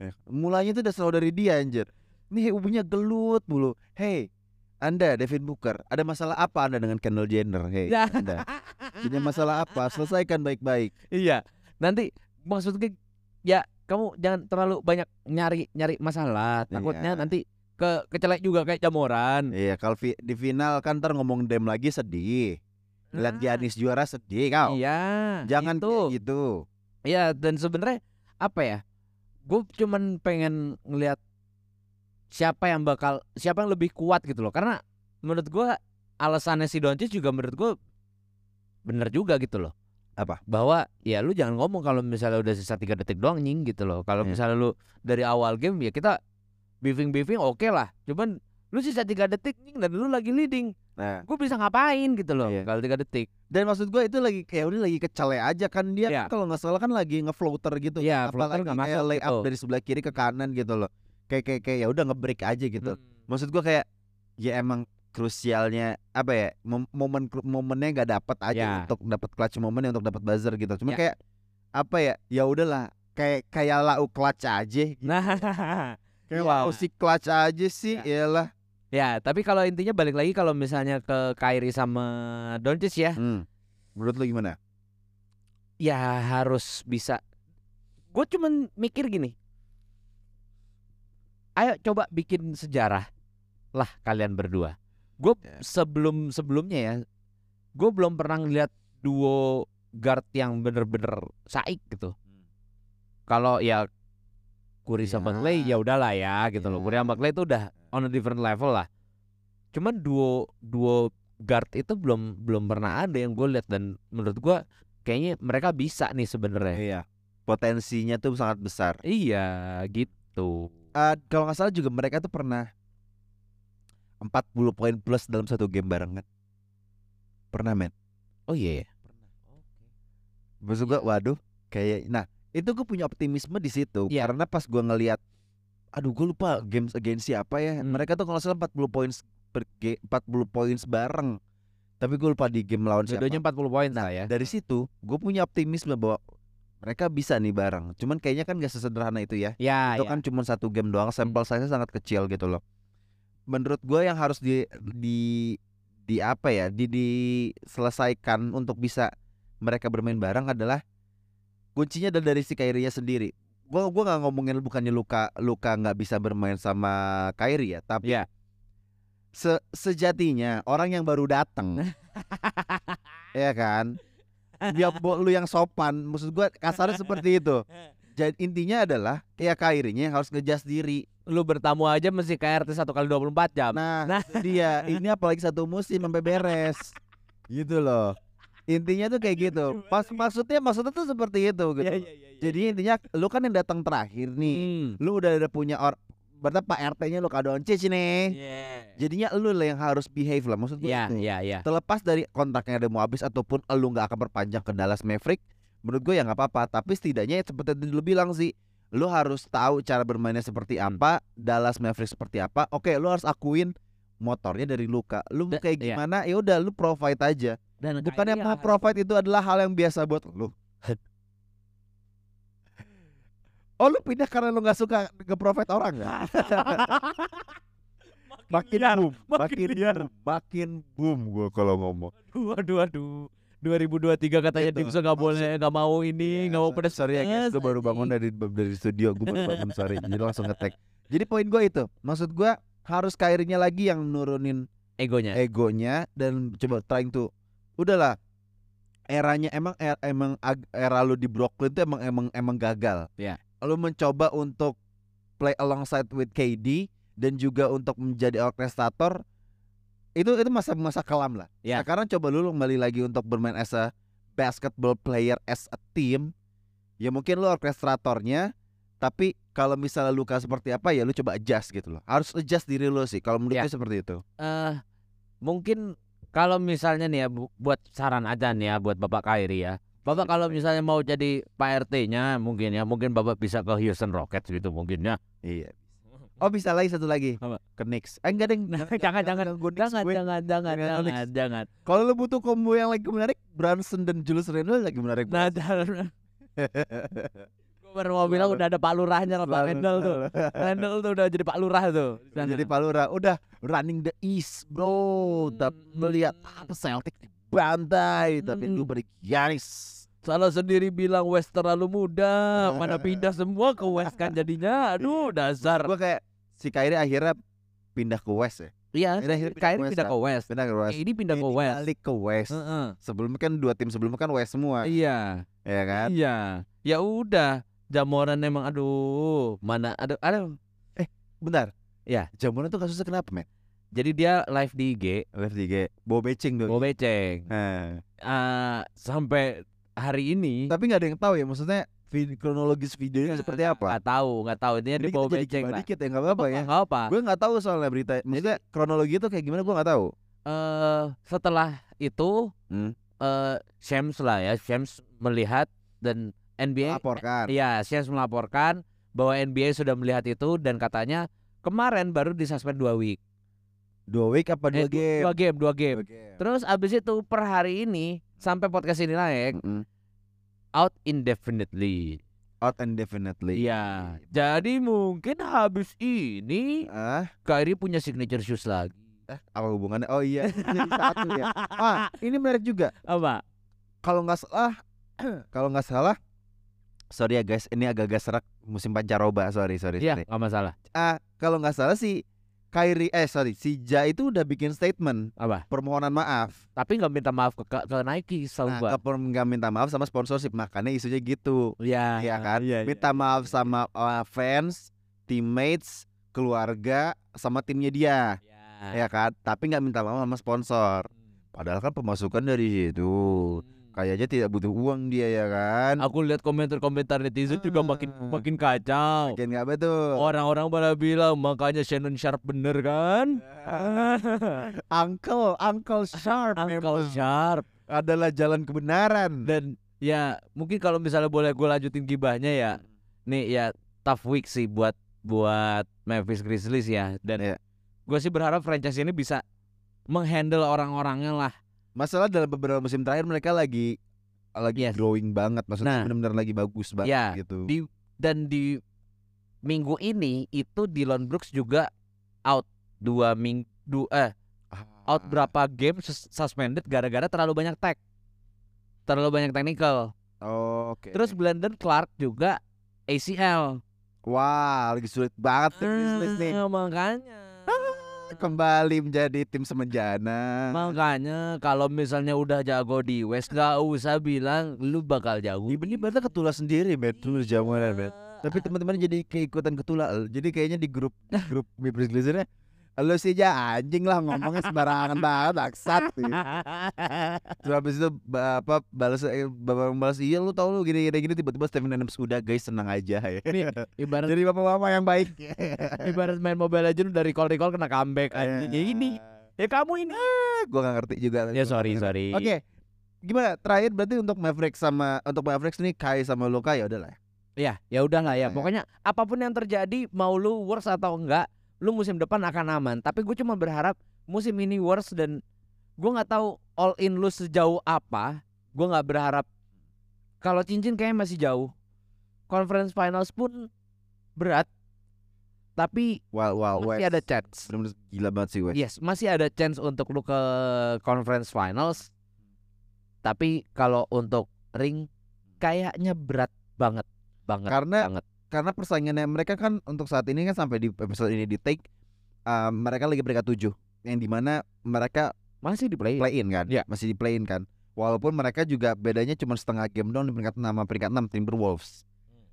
Eh, Mulanya tuh udah selalu dari dia anjir. Nih ubunya gelut mulu. Hey, Anda Devin Booker, ada masalah apa Anda dengan Kendall Jenner? Hey, Ya. Anda. Punya masalah apa? Selesaikan baik-baik. Iya. Nanti maksudnya ya kamu jangan terlalu banyak nyari nyari masalah. Takutnya Iya. nanti ke kecelek juga kayak jamuran. Iya, kalau di final kan ntar ngomong dem lagi sedih. Lihat Giannis juara sedih kau. Iya. Jangan itu. kayak gitu. Iya dan sebenarnya apa ya? Gue cuman pengen ngelihat siapa yang bakal siapa yang lebih kuat gitu loh. Karena menurut gua alasannya si Doncic juga menurut gua bener juga gitu loh. Apa? Bahwa ya lu jangan ngomong kalau misalnya udah sisa tiga detik doang nying gitu loh. Kalau Iya. misalnya lu dari awal game ya kita beefing beefing oke lah. Cuman lu sisa tiga detik dan lu lagi leading. Nah, Gue bisa ngapain gitu loh Iya. kalau tiga detik. dan maksud gua itu lagi kayak udah lagi kecele aja kan dia Iya. kan kalau nggak salah kan lagi ngefloater gitu. Iya, Apa floater lagi nggak kayak masuk lay up gitu. dari sebelah kiri ke kanan gitu loh. Kayak kayak kayak ya udah ngebreak aja gitu. Hmm. Maksud gua kayak ya emang krusialnya apa ya mom- momen momennya nggak dapat aja Ya. untuk dapat clutch momennya untuk dapat buzzer gitu. Cuma Ya. kayak apa ya? Ya udahlah kayak kayak lau clutch aja. Gitu. Nah, Kayak Wow. lau si clutch aja sih. Ya. Iyalah. Ya, tapi kalau intinya balik lagi kalau misalnya ke Kyrie sama Doncic ya, Hmm. Menurut lu gimana? ya harus bisa. Gue cuman mikir gini. Ayo coba bikin sejarah lah kalian berdua. Gue Ya. sebelum sebelumnya ya, gue belum pernah ngeliat duo guard yang bener-bener saik gitu. Kalau ya Curry sama Ya. Clay ya udahlah ya gitu loh. Ya. Curry sama Clay itu udah on a different level lah. Cuman duo duo guard itu belum belum pernah ada yang gue lihat dan menurut gue kayaknya mereka bisa nih sebenarnya. Iya. Potensinya tuh sangat besar. Iya gitu. Eh, kalau nggak salah juga mereka tuh pernah 40 poin plus dalam satu game barengan. Pernah men. Oh iya. ya. Maksud gua waduh kayak nah itu gue punya optimisme di situ Iya. karena pas gua ngelihat aduh gue lupa games against siapa ya Hmm. mereka tuh kalau salah 40 poin per ga- 40 poin bareng tapi gue lupa di game lawan siapa Dua-duanya 40 poin Nah, lah ya. dari situ gue punya optimisme bahwa mereka bisa nih bareng cuman kayaknya kan gak sesederhana itu ya Ya, itu ya. kan cuma satu game doang sampel size sangat kecil gitu loh menurut gue yang harus di di di apa ya di diselesaikan untuk bisa mereka bermain bareng adalah kuncinya adalah dari si Kyrie-nya sendiri gua gua nggak ngomongin bukannya Luka Luka nggak bisa bermain sama Kyrie ya, tapi Iya. se sejatinya orang yang baru datang, ya kan, dia lu yang sopan, maksud gua kasarnya seperti itu. Jadi intinya adalah ya Kyrie-nya yang harus ngejas diri. Lu bertamu aja mesti KRT satu kali 24 jam. Nah, itu dia ini apalagi satu musim sampai beres, gitu loh. Intinya tuh kayak gitu. Pas maksudnya maksudnya tuh seperti itu gitu. Iya, iya, iya, iya. Jadi intinya lu kan yang datang terakhir nih. Hmm. Lu udah ada punya or berarti Pak RT-nya Luka Doncic nih. Iya. Jadinya lu lah yang harus behave lah maksud gue Iya, itu. iya, iya. Terlepas dari kontraknya ada mau habis ataupun lu nggak akan berpanjang ke Dallas Maverick, menurut gue ya nggak apa-apa. Tapi setidaknya seperti yang lu bilang sih, lu harus tahu cara bermainnya seperti apa, Dallas Maverick seperti apa. Oke, lu harus akuin motornya dari Luka. Lu Da- kayak iya. gimana? Ya udah lu provide aja. Dan yang harus- provide itu adalah hal yang biasa buat lu. Oh lu pindah karena lu nggak suka nge-provide orang ya? makin liar, boom, makin makin liar. boom, makin boom gua kalau ngomong. Aduh, aduh, aduh. 2023 katanya Gitu. Dimso nggak boleh, nggak mau ini, nggak mau pedas. Sorry ya guys, gue baru bangun dari dari studio, gue baru bangun sorry. Jadi langsung ngetek. Jadi poin gue itu, maksud gue harus Kyrie-nya lagi yang nurunin egonya. egonya dan coba trying to udahlah eranya emang er- emang ag- era lu di Brooklyn tuh emang emang emang gagal. Iya. Lu mencoba untuk play alongside with KD dan juga untuk menjadi orkestrator itu itu masa masa kelam lah. Iya. Sekarang coba lu kembali lagi untuk bermain as a basketball player as a team. Ya mungkin lu orkestratornya tapi kalau misalnya Luka seperti apa ya lu coba adjust gitu loh. Harus adjust diri lu sih. Kalau menurut Iya. gue seperti itu. eh mungkin kalau misalnya nih ya bu- buat saran aja nih ya buat Bapak Kairi ya. Bapak kalau misalnya mau jadi Pak RT-nya mungkin ya, mungkin Bapak bisa ke Houston Rockets gitu mungkin ya. Iya. Oh bisa lagi satu lagi Apa? ke Knicks. Eh enggak deng. Nah, jangan, jangan. Jangan, jangan, jangan, Jangan, jangan, jangan. Kalau lu butuh combo yang lagi menarik, Brunson dan Julius Randle lagi menarik. Nah, baru mau bilang udah ada Pak Lurahnya lah, Pak Randall tuh. Randall tuh udah jadi Pak Lurah tuh. sana. Jadi Palura udah running the East, bro. Tapi Hmm. melihat apa Celtic dibantai, tapi Hmm. lu balik Giannis. Salah sendiri bilang West terlalu muda, mana pindah semua ke West kan jadinya. Aduh, dasar. Gua kayak si Kyrie akhirnya pindah ke West ya. Iya, Akhirnya pindah Kyrie ke West pindah ke West. Pindah ke West. Ini pindah ke West. Balik ke West. Heeh. Sebelumnya kan dua tim sebelumnya kan West semua, Iya, ya kan? iya. Ya udah, Jamoran emang aduh, mana aduh, aduh. Bentar. Ya. Jamuran tuh kasusnya kenapa, men? Jadi dia live di IG, Left IG, bawa becing tuh. gue beceng. Nah. Ah, sampai hari ini Tapi nggak ada yang tahu ya, maksudnya vid- kronologis videonya seperti apa. nggak tahu, nggak tahu. Intinya di bawah beceng lah. dikit ya nggak apa-apa ya. Nggak apa. Gue nggak tahu soalnya berita. Maksudnya kronologi itu kayak gimana gue nggak tahu. eh setelah itu Hmm. eh Shams lah ya, Shams melihat dan NBA Laporkan. Iya, Shams melaporkan bahwa NBA sudah melihat itu dan katanya kemarin baru disuspend dua week. Dua week apa dua Eh, game? Dua game, dua game. Dua game. Terus abis itu per hari ini sampai podcast ini naik Mm-mm. out indefinitely. Out indefinitely. Iya. Jadi mungkin habis ini Ah, Kyrie punya signature shoes lagi. eh, apa hubungannya? Oh iya, satu ya. Ah, ini menarik juga. Apa? Kalau nggak salah, kalau nggak salah, sorry ya guys, ini agak-agak serak musim pancaroba. Sorry, sorry, Iya, nggak masalah. Ah, kalau nggak salah sih Kyrie, eh sorry, si Ja itu udah bikin statement Apa? permohonan maaf. Tapi nggak minta maaf ke ke, ke Nike sama Nah, gua. nggak minta maaf sama sponsorship, makanya isunya gitu. Iya, Iya kan? Iya, iya. Minta maaf sama uh, fans, teammates, keluarga, sama timnya dia, Iya. ya kan? Tapi nggak minta maaf sama sponsor. Padahal kan pemasukan dari situ. Kayaknya tidak butuh uang dia ya kan? Aku lihat komentar-komentar netizen juga makin Ah. makin kacau. Makin nggak betul. Orang-orang pada bilang makanya Shannon Sharp bener kan? Uncle, Uncle Sharp Uncle memang Sharp adalah jalan kebenaran. dan ya mungkin kalau misalnya boleh gue lanjutin gibahnya ya, nih ya tough week sih buat buat Memphis Grizzlies ya dan Iya. gue sih berharap franchise ini bisa menghandle orang-orangnya lah. Masalah dalam beberapa musim terakhir mereka lagi lagi Yes. growing banget, Nah. maksudnya benar-benar lagi bagus banget Ya, gitu. di dan di minggu ini itu Dylan Brooks juga out dua minggu eh out Ah. berapa game sus- suspended gara-gara terlalu banyak tag terlalu banyak technical Oh, Oke. terus Brandon Clark juga ACL. Wah, lagi sulit banget Grizzlies nih. Ah, makanya. Kembali menjadi tim semenjana. Makanya kalau misalnya udah jago di West nggak usah bilang lu bakal jauh. Ini berarti ketula sendiri, bet. Dulu jamuan, bet. Tapi teman-teman jadi keikutan ketula. Jadi kayaknya di grup grup Mipris Glazernya Lu sih aja anjing lah ngomongnya sembarangan banget aksat gitu. Terus habis itu apa balas eh, bapak balas iya lu tau lu gini gini gini tiba-tiba Steven Adams udah guys senang aja ya. Nih, ibarat Jadi bapak-bapak yang baik. ibarat main Mobile Legends dari recall recall kena comeback aja. Ya ini. Ya kamu ini. Gua gak ngerti juga. Ya sorry sorry. Oke. Gimana? Terakhir berarti untuk Mavericks sama untuk Mavericks nih Kai sama Luka ya udahlah. Ya, ya udahlah ya. Ya. Pokoknya apa pun yang terjadi, mau lu worse atau enggak, lu musim depan akan aman. Tapi gue cuma berharap musim ini worse dan gue nggak tahu all in lu sejauh apa. Gue nggak berharap kalau cincin kayaknya masih jauh. Conference finals pun berat. Tapi Wow wow masih ada chance. Bener-bener gila banget sih Wes. Yes, masih ada chance untuk lu ke conference finals. Tapi kalau untuk ring kayaknya berat banget, banget, Karena banget. Karena persaingannya mereka kan untuk saat ini kan sampai di episode ini di take uh, mereka lagi peringkat 7 yang di mana mereka Masih di play. play in kan Iya. masih di play in kan walaupun mereka juga bedanya cuma setengah game doang di peringkat 6 sama peringkat 6 Timberwolves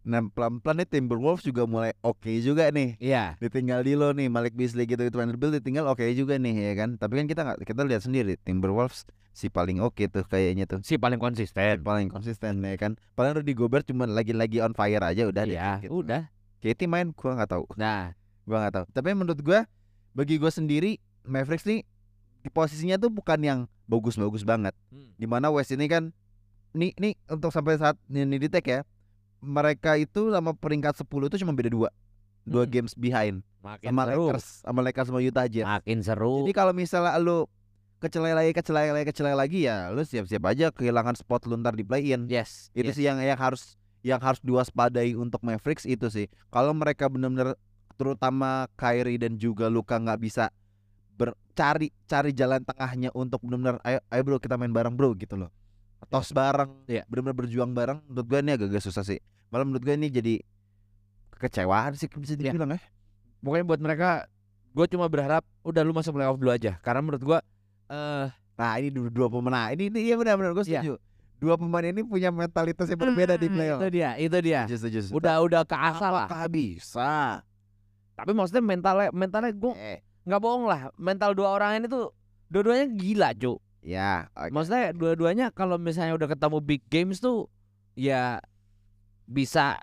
nah pelan-pelan nih Timberwolves juga mulai oke juga nih Iya. ditinggal di lo nih Malik Beasley gitu itu Vanderbilt ditinggal oke juga nih ya kan tapi kan kita nggak kita lihat sendiri Timberwolves si paling oke tuh kayaknya tuh Si paling si konsisten. paling konsisten ya kan paling Rudy Gobert cuma lagi-lagi on fire aja udah deh Iya, gitu. udah. Katie main gua nggak tahu Nah, gua nggak tahu tapi menurut gua bagi gua sendiri Mavericks nih di posisinya tuh bukan yang bagus-bagus banget di mana West ini kan nih nih untuk sampai saat ini di tag ya mereka itu sama peringkat 10 itu cuma beda dua dua Hmm. games behind makin sama seru. Lakers sama Lakers sama Utah Jazz Makin seru. jadi kalau misalnya lu kecelai lagi kecelai lagi kecelai lagi ya lu siap-siap aja kehilangan spot lu ntar di play in yes. itu yes. sih yang yang harus yang harus diwaspadai untuk Mavericks itu sih kalau mereka benar-benar terutama Kyrie dan juga Luka nggak bisa bercari cari jalan tengahnya untuk benar-benar ayo ayo bro kita main bareng bro gitu loh tos bareng Iya. benar-benar berjuang bareng menurut gue ini agak-agak susah sih malah menurut gue ini jadi kekecewaan sih bisa Iya. dibilang ya Pokoknya buat mereka gue cuma berharap udah lu masuk playoff dulu aja karena menurut gua eh nah ini dua, dua pemain ini ini iya benar-benar gue Iya. setuju dua pemain ini punya mentalitas yang berbeda di hmm, playoff Itu dia, itu dia. Setuju, setuju. Udah udah keasal lah. Bisa Tapi maksudnya mentalnya mentalnya gue eh nggak bohong lah. Mental dua orang ini tuh dua-duanya gila, cu. ya oke. Maksudnya dua-duanya kalau misalnya udah ketemu big games tuh ya bisa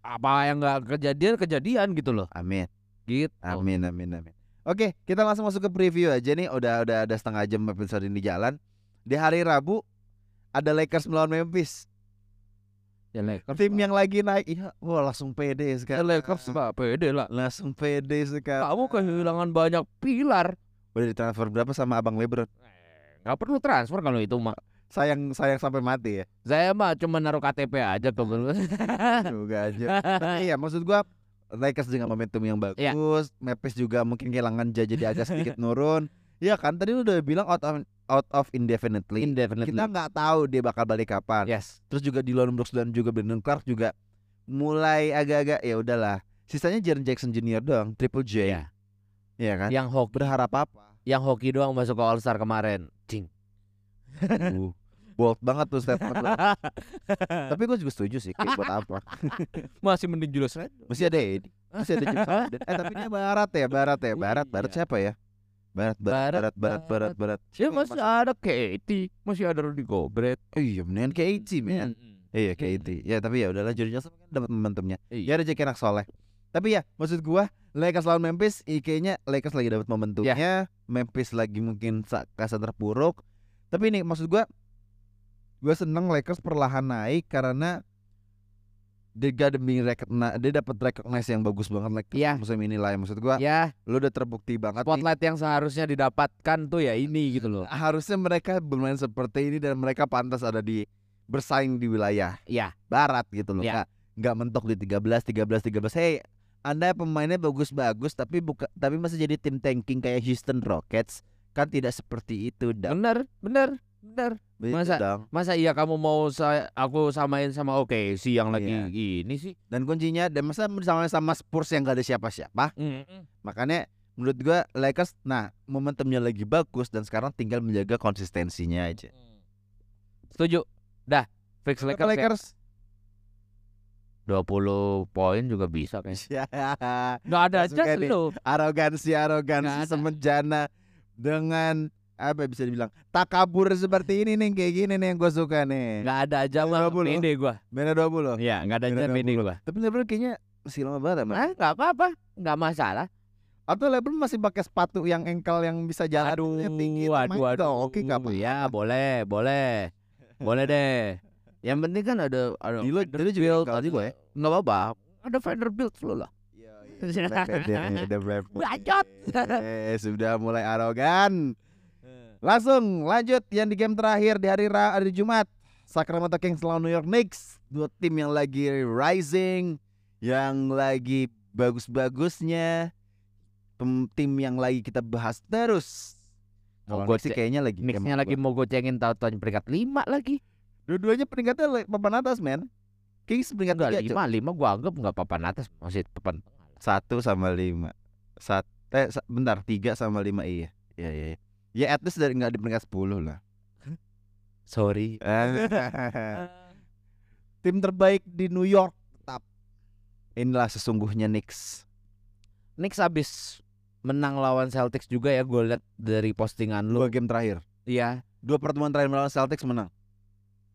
apa yang nggak kejadian kejadian gitu loh. amin Gitu. Amin amin amin. Oke, kita langsung masuk ke preview aja nih. Udah udah ada setengah jam episode ini jalan. Di hari Rabu ada Lakers melawan Memphis. Ya Lakers. Tim yang lagi naik. Iya, wah langsung pede ya, sekarang. Lakers mah pede lah. langsung pede sekarang. Kamu kehilangan banyak pilar. Udah ditransfer berapa sama Abang Lebron? Nggak perlu transfer kalau itu mah. Sayang sayang sampai mati ya. Saya mah cuma naruh KTP aja tuh. Juga aja. Tapi iya, maksud gua Lakers dengan momentum yang Iya. bagus. Memphis juga mungkin kehilangan Ja jadi agak sedikit nurun. Iya kan tadi lu udah bilang out of out of indefinitely. Indefinitely. Kita nggak tahu dia bakal balik kapan. Yes. Terus juga di Brooks dan juga Brandon Clark juga mulai agak-agak ya udahlah. Sisanya Jaren Jackson Jr. doang, Triple J. Iya. Iya kan? Yang hoki, Berharap apa? yang hoki doang masuk ke All Star kemarin. Cing. Uh, bold banget tuh statement lu. Tapi gue juga setuju sih, kayak buat apa? Masih mending Julius Randle. Masih ada Edi, masih ada James Harden. Eh tapi dia barat ya, barat ya, barat, barat Iya. siapa ya? Barat, barat, barat, barat, barat, barat. Ya masih ada Katie, masih ada Rudy Gobert. Oh iya, mendingan kayak Eci, men. Iya kayak itu. Ya tapi ya udahlah Jordan Johnson kan dapat momentumnya. Iya. Ya rezeki anak soleh. Tapi ya maksud gua Lakers lawan Memphis, kayaknya Lakers lagi dapat momentumnya. Memphis lagi mungkin sa- kasa terpuruk. Tapi ini maksud gua gua seneng Lakers perlahan naik karena dia got being recognize, dia dapat recognize yang bagus banget Lakers Iya. musim ini lah. ya. Maksud gua Ya, lu udah terbukti banget nih. spotlight yang seharusnya didapatkan tuh ya ini gitu loh. Harusnya mereka bermain seperti ini dan mereka pantas ada di bersaing di wilayah Iya. barat gitu loh. Iya. Nggak, nggak mentok di 13 13 13. Hey, Anda pemainnya bagus-bagus tapi buka tapi masih jadi tim tanking kayak Houston Rockets. Kan tidak seperti itu. Dan Bener, bener, Bener. Masa- dong. Masa iya kamu mau saya aku samain sama oke si yang lagi Iya. ini sih? Dan kuncinya dan masa sama sama Spurs yang gak ada siapa-siapa. Mm-mm. Makanya menurut gua Lakers nah momentumnya lagi bagus dan sekarang tinggal menjaga konsistensinya aja. Setuju. Dah, fix Lakers, ya. Lakers. 20 poin juga bisa kayaknya. Ya, Nggak ada aja lu. arogansi arogansi semenjana dengan apa ya bisa dibilang takabur seperti ini nih kayak gini nih yang gue suka nih. Nggak ada aja mah 20. pede gua. Beda 20. Iya, nggak ada aja pede 20. gua. Tapi LeBron kayaknya masih lama banget emang. Ah, nggak apa-apa, nggak masalah. Atau LeBron masih pakai sepatu yang engkel yang bisa jalan Aduh, yang tinggi. aduh, Main aduh. dong, Oke nggak apa. Ya, boleh, boleh. boleh deh. Yang penting kan ada ada Dulu dulu juga Vanderbilt, engkel juga ya. nggak apa-apa. Ada Vanderbilt lu lah. Udah berapa? Bacot. Eh, sudah mulai arogan. Langsung lanjut yang di game terakhir di hari Ra- hari Jumat. Sacramento Kings lawan New York Knicks. Dua tim yang lagi rising, yang lagi bagus-bagusnya. Tim yang lagi kita bahas terus. Kalau Mogok Knicks sih kayaknya lagi Knicksnya lagi mau gocengin tahu-tahu peringkat 5 lagi. Dua-duanya peringkatnya papan atas, men. Kings peringkat Enggak tiga, 5, 5 gua anggap enggak papan atas, masih papan satu sama lima. Sat, eh, bentar, tiga sama lima iya. Iya, iya. Ya at least dari nggak di peringkat 10 lah. Sorry. Tim terbaik di New York tetap. Inilah sesungguhnya Knicks. Knicks habis menang lawan Celtics juga ya gue liat dari postingan lu. Dua game terakhir. Iya. Dua pertemuan terakhir melawan Celtics menang.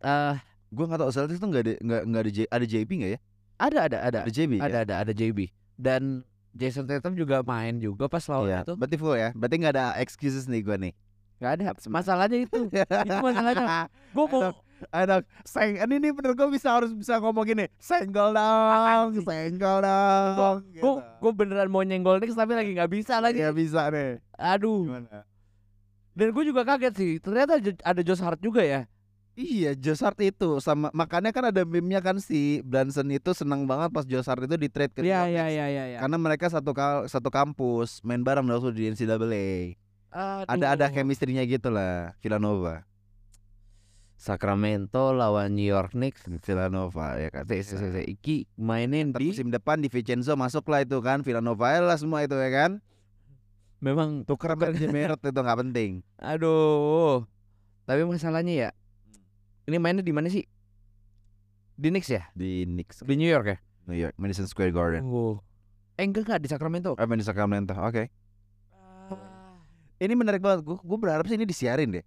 Eh Gua nggak tahu Celtics tuh nggak ada nggak nggak ada J, ada JB nggak ya? ada ada ada. Ada JB. Ada ada ada JB. Dan Jason Tatum juga main juga pas lawan Iya. itu. Berarti full ya. Berarti nggak ada excuses nih gua nih. Gak ada. Masalahnya itu. itu masalahnya. Gue mau Anak, seng, ini nih bener gue bisa harus bisa ngomong gini, senggol dong, senggol dong. gue gue beneran mau nyenggol Knicks tapi lagi nggak bisa lagi. Gak bisa nih. Aduh. Gimana? Dan gue juga kaget sih. Ternyata ada Josh Hart juga ya. Iya, Josh Hart itu sama makanya kan ada meme-nya kan si Branson itu senang banget pas Josh Hart itu di trade ke Iya iya iya iya. iya. Karena mereka satu kal satu kampus, main bareng waktu di NCAA. Ada ada Aduh. chemistry-nya gitu lah, Villanova. Sacramento lawan New York Knicks. Villanova ya kan. Se- Iki mainin di musim depan di Vincenzo masuk lah itu kan Villanova lah semua itu ya kan. memang Tuker sama Merot itu nggak penting. aduh. Tapi masalahnya ya ini mainnya di mana sih? Di Knicks ya? Di Knicks, Di New York ya? New York, Madison Square Garden. Oh. Eh enggak enggak di Sacramento. Eh, di Sacramento. Oke. Ini menarik banget. Gue gue berharap sih ini disiarin deh.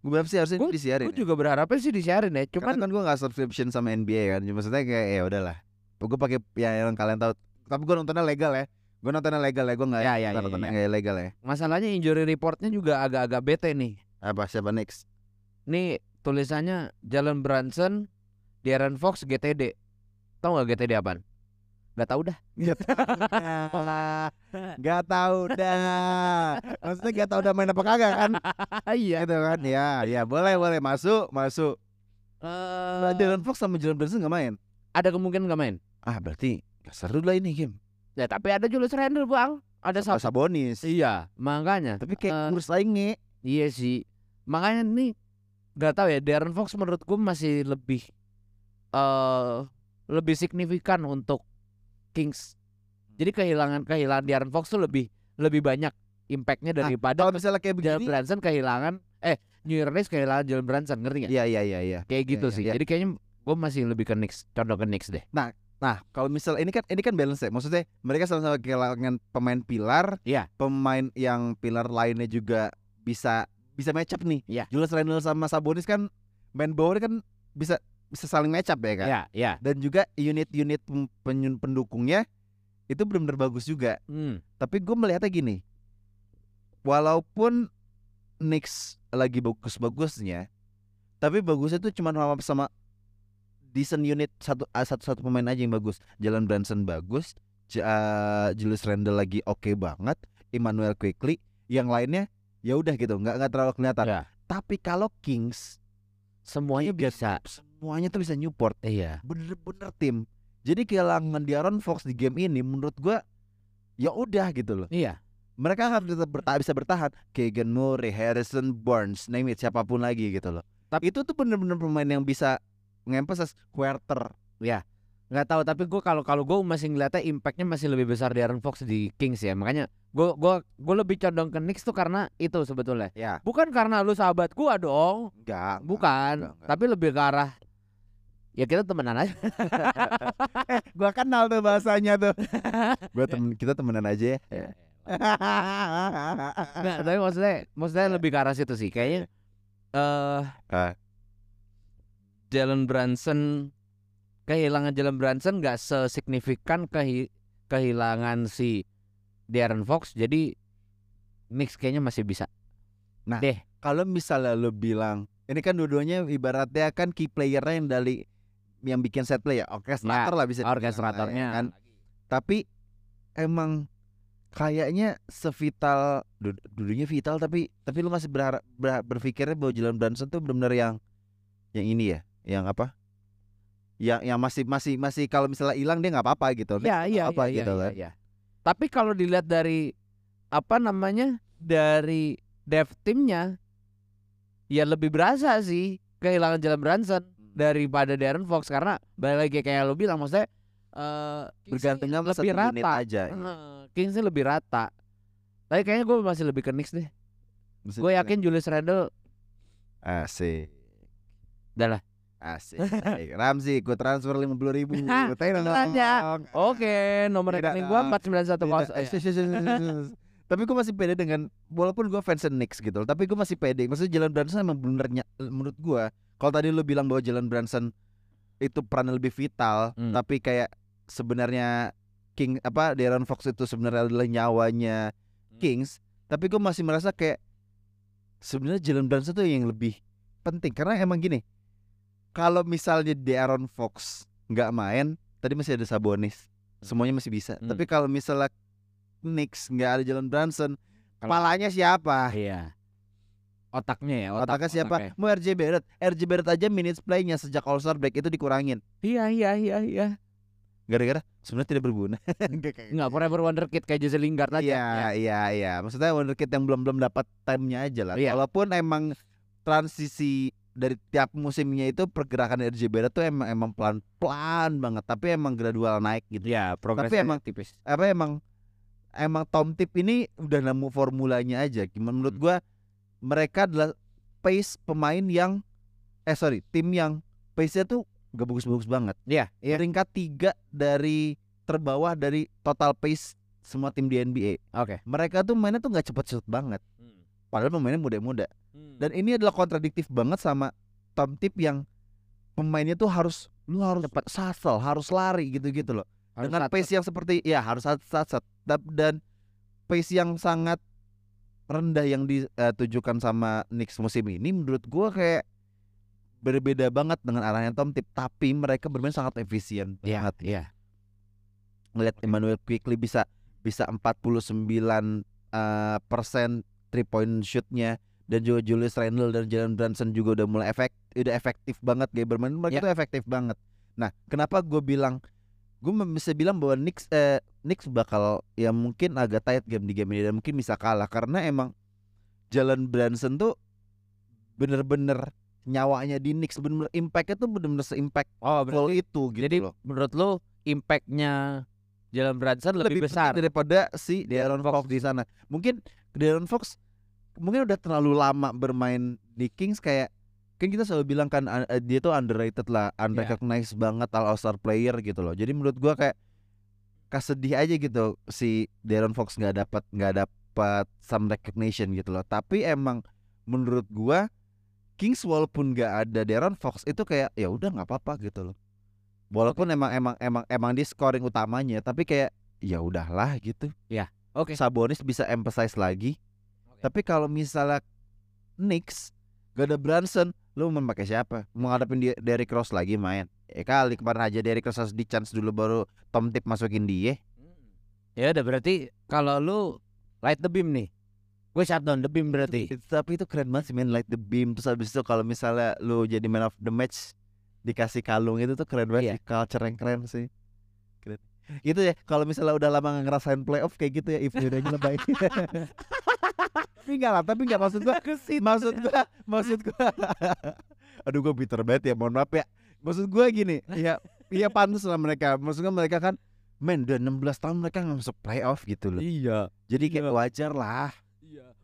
Gue berharap sih harusnya Gua- ini disiarin. Gue juga berharapnya sih disiarin ya. Cuman Cuman kan gue gak subscription sama NBA kan. Cuma maksudnya kayak ya udahlah. Gue pakai ya yang kalian tahu. Tapi gue nontonnya legal ya. Gue nontonnya legal ya. Gue nggak Ya, ya, ya, nontonnya ya. nggak legal ya. masalahnya injury reportnya juga agak-agak bete nih. Apa siapa next? Nih tulisannya Jalen Brunson, De'Aaron Fox, GTD. Tahu nggak GTD apaan? Gak tau dah. Gak tahu dah. Maksudnya gak tahu udah main apa kagak kan? Iya itu kan. Ya, ya boleh boleh masuk masuk. Eh, Dylan Fox sama Jalen Brunson gak main. ada kemungkinan nggak main. Ah berarti gak seru lah ini game. Ya tapi ada Julius Randle bang. Ada sab- Sabonis. Iya, makanya. Tapi kayak Eh, ngurus lagi nge. Iya sih. Makanya nih nggak tahu ya Darren Fox menurut gue masih lebih eh lebih signifikan untuk Kings. Jadi kehilangan kehilangan Darren Fox tuh lebih lebih banyak impactnya Nah, daripada Kalau misalnya kayak Jalen begini. Brunson kehilangan eh New York Knicks kehilangan Jalen Brunson ngerti nggak? Iya iya iya iya. Kayak gitu iya, sih. iya. Jadi kayaknya gue masih lebih ke Knicks, condong ke Knicks deh. Nah, kalau misal ini kan ini kan balance ya. Maksudnya mereka sama-sama kehilangan pemain pilar, Iya. pemain yang pilar lainnya juga bisa bisa match up nih. Iya. Julius Randle sama Sabonis kan main bawah kan bisa bisa saling match up ya kan. Iya, iya. Dan juga unit-unit pendukungnya itu benar-benar bagus juga. Hmm. Tapi gue melihatnya gini, walaupun Knicks lagi bagus-bagusnya, tapi bagusnya tuh cuma sama, sama decent unit satu ah, satu satu pemain aja yang bagus. Jalan Branson bagus, Julius Randle lagi oke banget, Emmanuel Quickly, yang lainnya ya udah gitu, nggak nggak terlalu kelihatan. Ya. Tapi kalau Kings Semuanya bisa. semuanya tuh bisa Newport, Iya. bener-bener tim. Jadi kehilangan Diaron Fox di game ini menurut gua ya udah gitu loh. Iya. mereka harus tetap bertahan bisa bertahan. Keegan Murray, Harrison Barnes, name it siapa pun lagi gitu loh. Tapi- itu tuh bener-bener pemain yang bisa ngemphasize quarter. Nggak tahu tapi gue kalau kalau gue masih ngeliatnya impactnya masih lebih besar di Aaron Fox di Kings ya makanya gue gua gue lebih condong ke Knicks tuh karena itu sebetulnya Ya, bukan karena lu sahabat gua dong enggak. bukan enggak, enggak. tapi lebih ke arah ya kita temenan aja Gua kenal tuh bahasanya tuh. Gua temen kita temenan aja ya. Nggak, tapi maksudnya maksudnya lebih ke arah situ sih kayaknya eh Ah. Jalen Brunson kehilangan Jalen Brunson nggak sesignifikan kehi- kehilangan si Darren Fox jadi Knicks kayaknya masih bisa Kalau misalnya lu bilang ini kan dua-duanya ibaratnya kan key playernya yang dari yang bikin set play ya orkestrator lah bisa lah, ya orkestratornya kan. Tapi emang kayaknya sevital du- dulunya vital tapi tapi lu masih berharap ber- berpikirnya bahwa Jalen Brunson tuh benar-benar yang yang ini ya, yang apa? Yang yang masih masih masih kalau misalnya hilang dia nggak apa-apa gitu. ya iya apa iya, gitu iya, kan. iya. tapi kalau dilihat dari apa namanya dari dev timnya ya lebih berasa sih kehilangan Jalen Brunson daripada Darren Fox karena balik lagi kayak lo bilang maksudnya eh Bergantungnya lebih rata aja. Kingsnya lebih rata tapi kayaknya gue masih lebih ke Knicks deh gue yakin Julius Randle Asik. Udah lah. Asik. asik. Ramzi, gue transfer lima puluh ribu. Aja. Oke, nomor Tidak rekening gue empat sembilan satu tapi gue masih pede dengan walaupun gue fans Knicks gitu loh, tapi gue masih pede. Maksudnya Jalen Brunson emang bener ny- menurut gue. Kalau tadi lu bilang bahwa Jalen Brunson itu peran lebih vital, Hmm. tapi kayak sebenarnya King apa Darren Fox itu sebenarnya adalah nyawanya Hmm. Kings, tapi gue masih merasa kayak sebenarnya Jalen Brunson tuh yang lebih penting karena emang gini. Kalau misalnya Darren Fox nggak main, tadi masih ada Sabonis, semuanya masih bisa. Hmm. Tapi kalau misalnya Knicks nggak ada Jalen Brunson, Kalau- kepalanya siapa? Iya. Otaknya ya, otak, Otaknya siapa? otaknya. Mau RJ Barrett. RJ Barrett aja minutes playnya sejak All Star break itu dikurangin. Iya, iya, iya, iya. Gara-gara sebenarnya tidak berguna. Enggak forever wonder kid kayak Jesse Lingard aja. Iya, iya, iya. Maksudnya wonderkid yang belum belum dapat time-nya aja lah. Iya. Walaupun emang transisi dari tiap musimnya itu pergerakan RJ Barrett tuh emang emang pelan-pelan banget, tapi emang gradual naik gitu. Iya, progresnya emang- tipis. Apa emang emang Tom Tip ini udah nemu formulanya aja. Gimana menurut Hmm. gua mereka adalah pace pemain yang eh sorry, tim yang pace-nya tuh gak bagus-bagus banget. Iya, iya. Peringkat tiga dari terbawah dari total pace semua tim di NBA. Oke. Mereka tuh mainnya tuh nggak cepet-cepet banget. Padahal pemainnya muda-muda. Hmm. Dan ini adalah kontradiktif banget sama Tom Tip yang pemainnya tuh harus lu harus cepat shuffle, harus lari gitu-gitu loh. Harus Dengan satu. pace yang seperti ya harus sat sat sat dan pace yang sangat rendah yang ditujukan sama Knicks musim ini menurut gua kayak berbeda banget dengan arahnya Tom Tip tapi mereka bermain sangat efisien Iya, banget iya. ngeliat Emmanuel Quickly bisa bisa 49 eh, persen three point shootnya dan juga Julius Randle dan Jalen Brunson juga udah mulai efek udah efektif banget gaya bermain mereka Ya. tuh efektif banget. Nah, kenapa gue bilang gue bisa bilang bahwa Knicks eh, Knicks bakal ya mungkin agak tight game di game ini dan mungkin bisa kalah karena emang Jalen Brunson tuh bener-bener nyawanya di Knicks bener-bener impactnya tuh bener-bener se-impact Oh, full itu gitu jadi loh. menurut lu impactnya Jalen Brunson lebih, penting besar. daripada si Darren Fox di sana. Mungkin Darren Fox mungkin udah terlalu lama bermain di Kings kayak kan kita selalu bilang kan uh, dia tuh underrated lah, unrecognized banget all star player gitu loh. Jadi menurut gua kayak kasedih aja gitu si Darren Fox nggak dapat nggak dapat some recognition gitu loh. Tapi emang menurut gua Kings walaupun nggak ada Darren Fox itu kayak ya udah nggak apa-apa gitu loh. Walaupun emang emang emang emang di scoring utamanya, tapi kayak ya udahlah gitu. Oke. Sabonis bisa emphasize lagi. Oke. Tapi kalau misalnya Knicks gak ada Brunson, lu mau pakai siapa? Mau ngadepin dia Derrick Rose lagi main? Eh kali kemarin aja Derrick Rose harus di chance dulu baru Tom Tip masukin dia. Ya udah berarti kalau lu light the beam nih. Gue shutdown the beam berarti. Itu- tapi itu keren banget sih main light the beam terus habis itu kalau misalnya lu jadi man of the match dikasih kalung itu tuh keren banget Iya. culture yang keren sih. Keren. Itu ya kalau misalnya udah lama ngerasain playoff kayak gitu ya euforia-nya lebay. tapi enggak lah, tapi enggak maksud gua maksud gua maksud gua aduh gua bitter banget ya mohon maaf ya maksud gua gini ya iya pantas lah mereka maksudnya mereka kan men udah 16 tahun mereka nggak masuk playoff gitu loh Iya. jadi kayak Iya. wajar lah.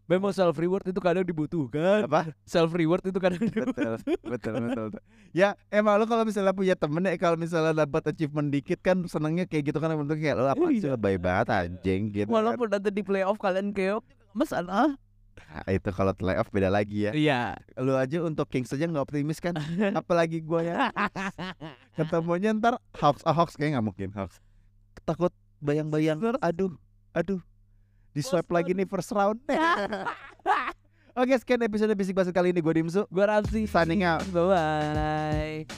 Memang self reward itu kadang dibutuhkan. apa Self reward itu kadang betul betul betul, betul. ya emang lu kalau misalnya punya temen ya kalau misalnya dapat achievement dikit kan senengnya kayak gitu kan bentuk kayak lu apa sih Iya. lebay banget anjing gitu kan. Walaupun nanti di playoff kalian keok masalah. Nah, itu kalau playoff beda lagi ya Iya. lu aja untuk Kings aja nggak optimis kan apalagi gua ya ketemunya ntar Hawks ah, Hawks kayak nggak mungkin Hawks takut bayang-bayang aduh aduh di swipe lagi nih first round. Oke sekian episode Bisik Basket kali ini. Gue Dimsu. Gua Ramsi. Signing out. Bye bye.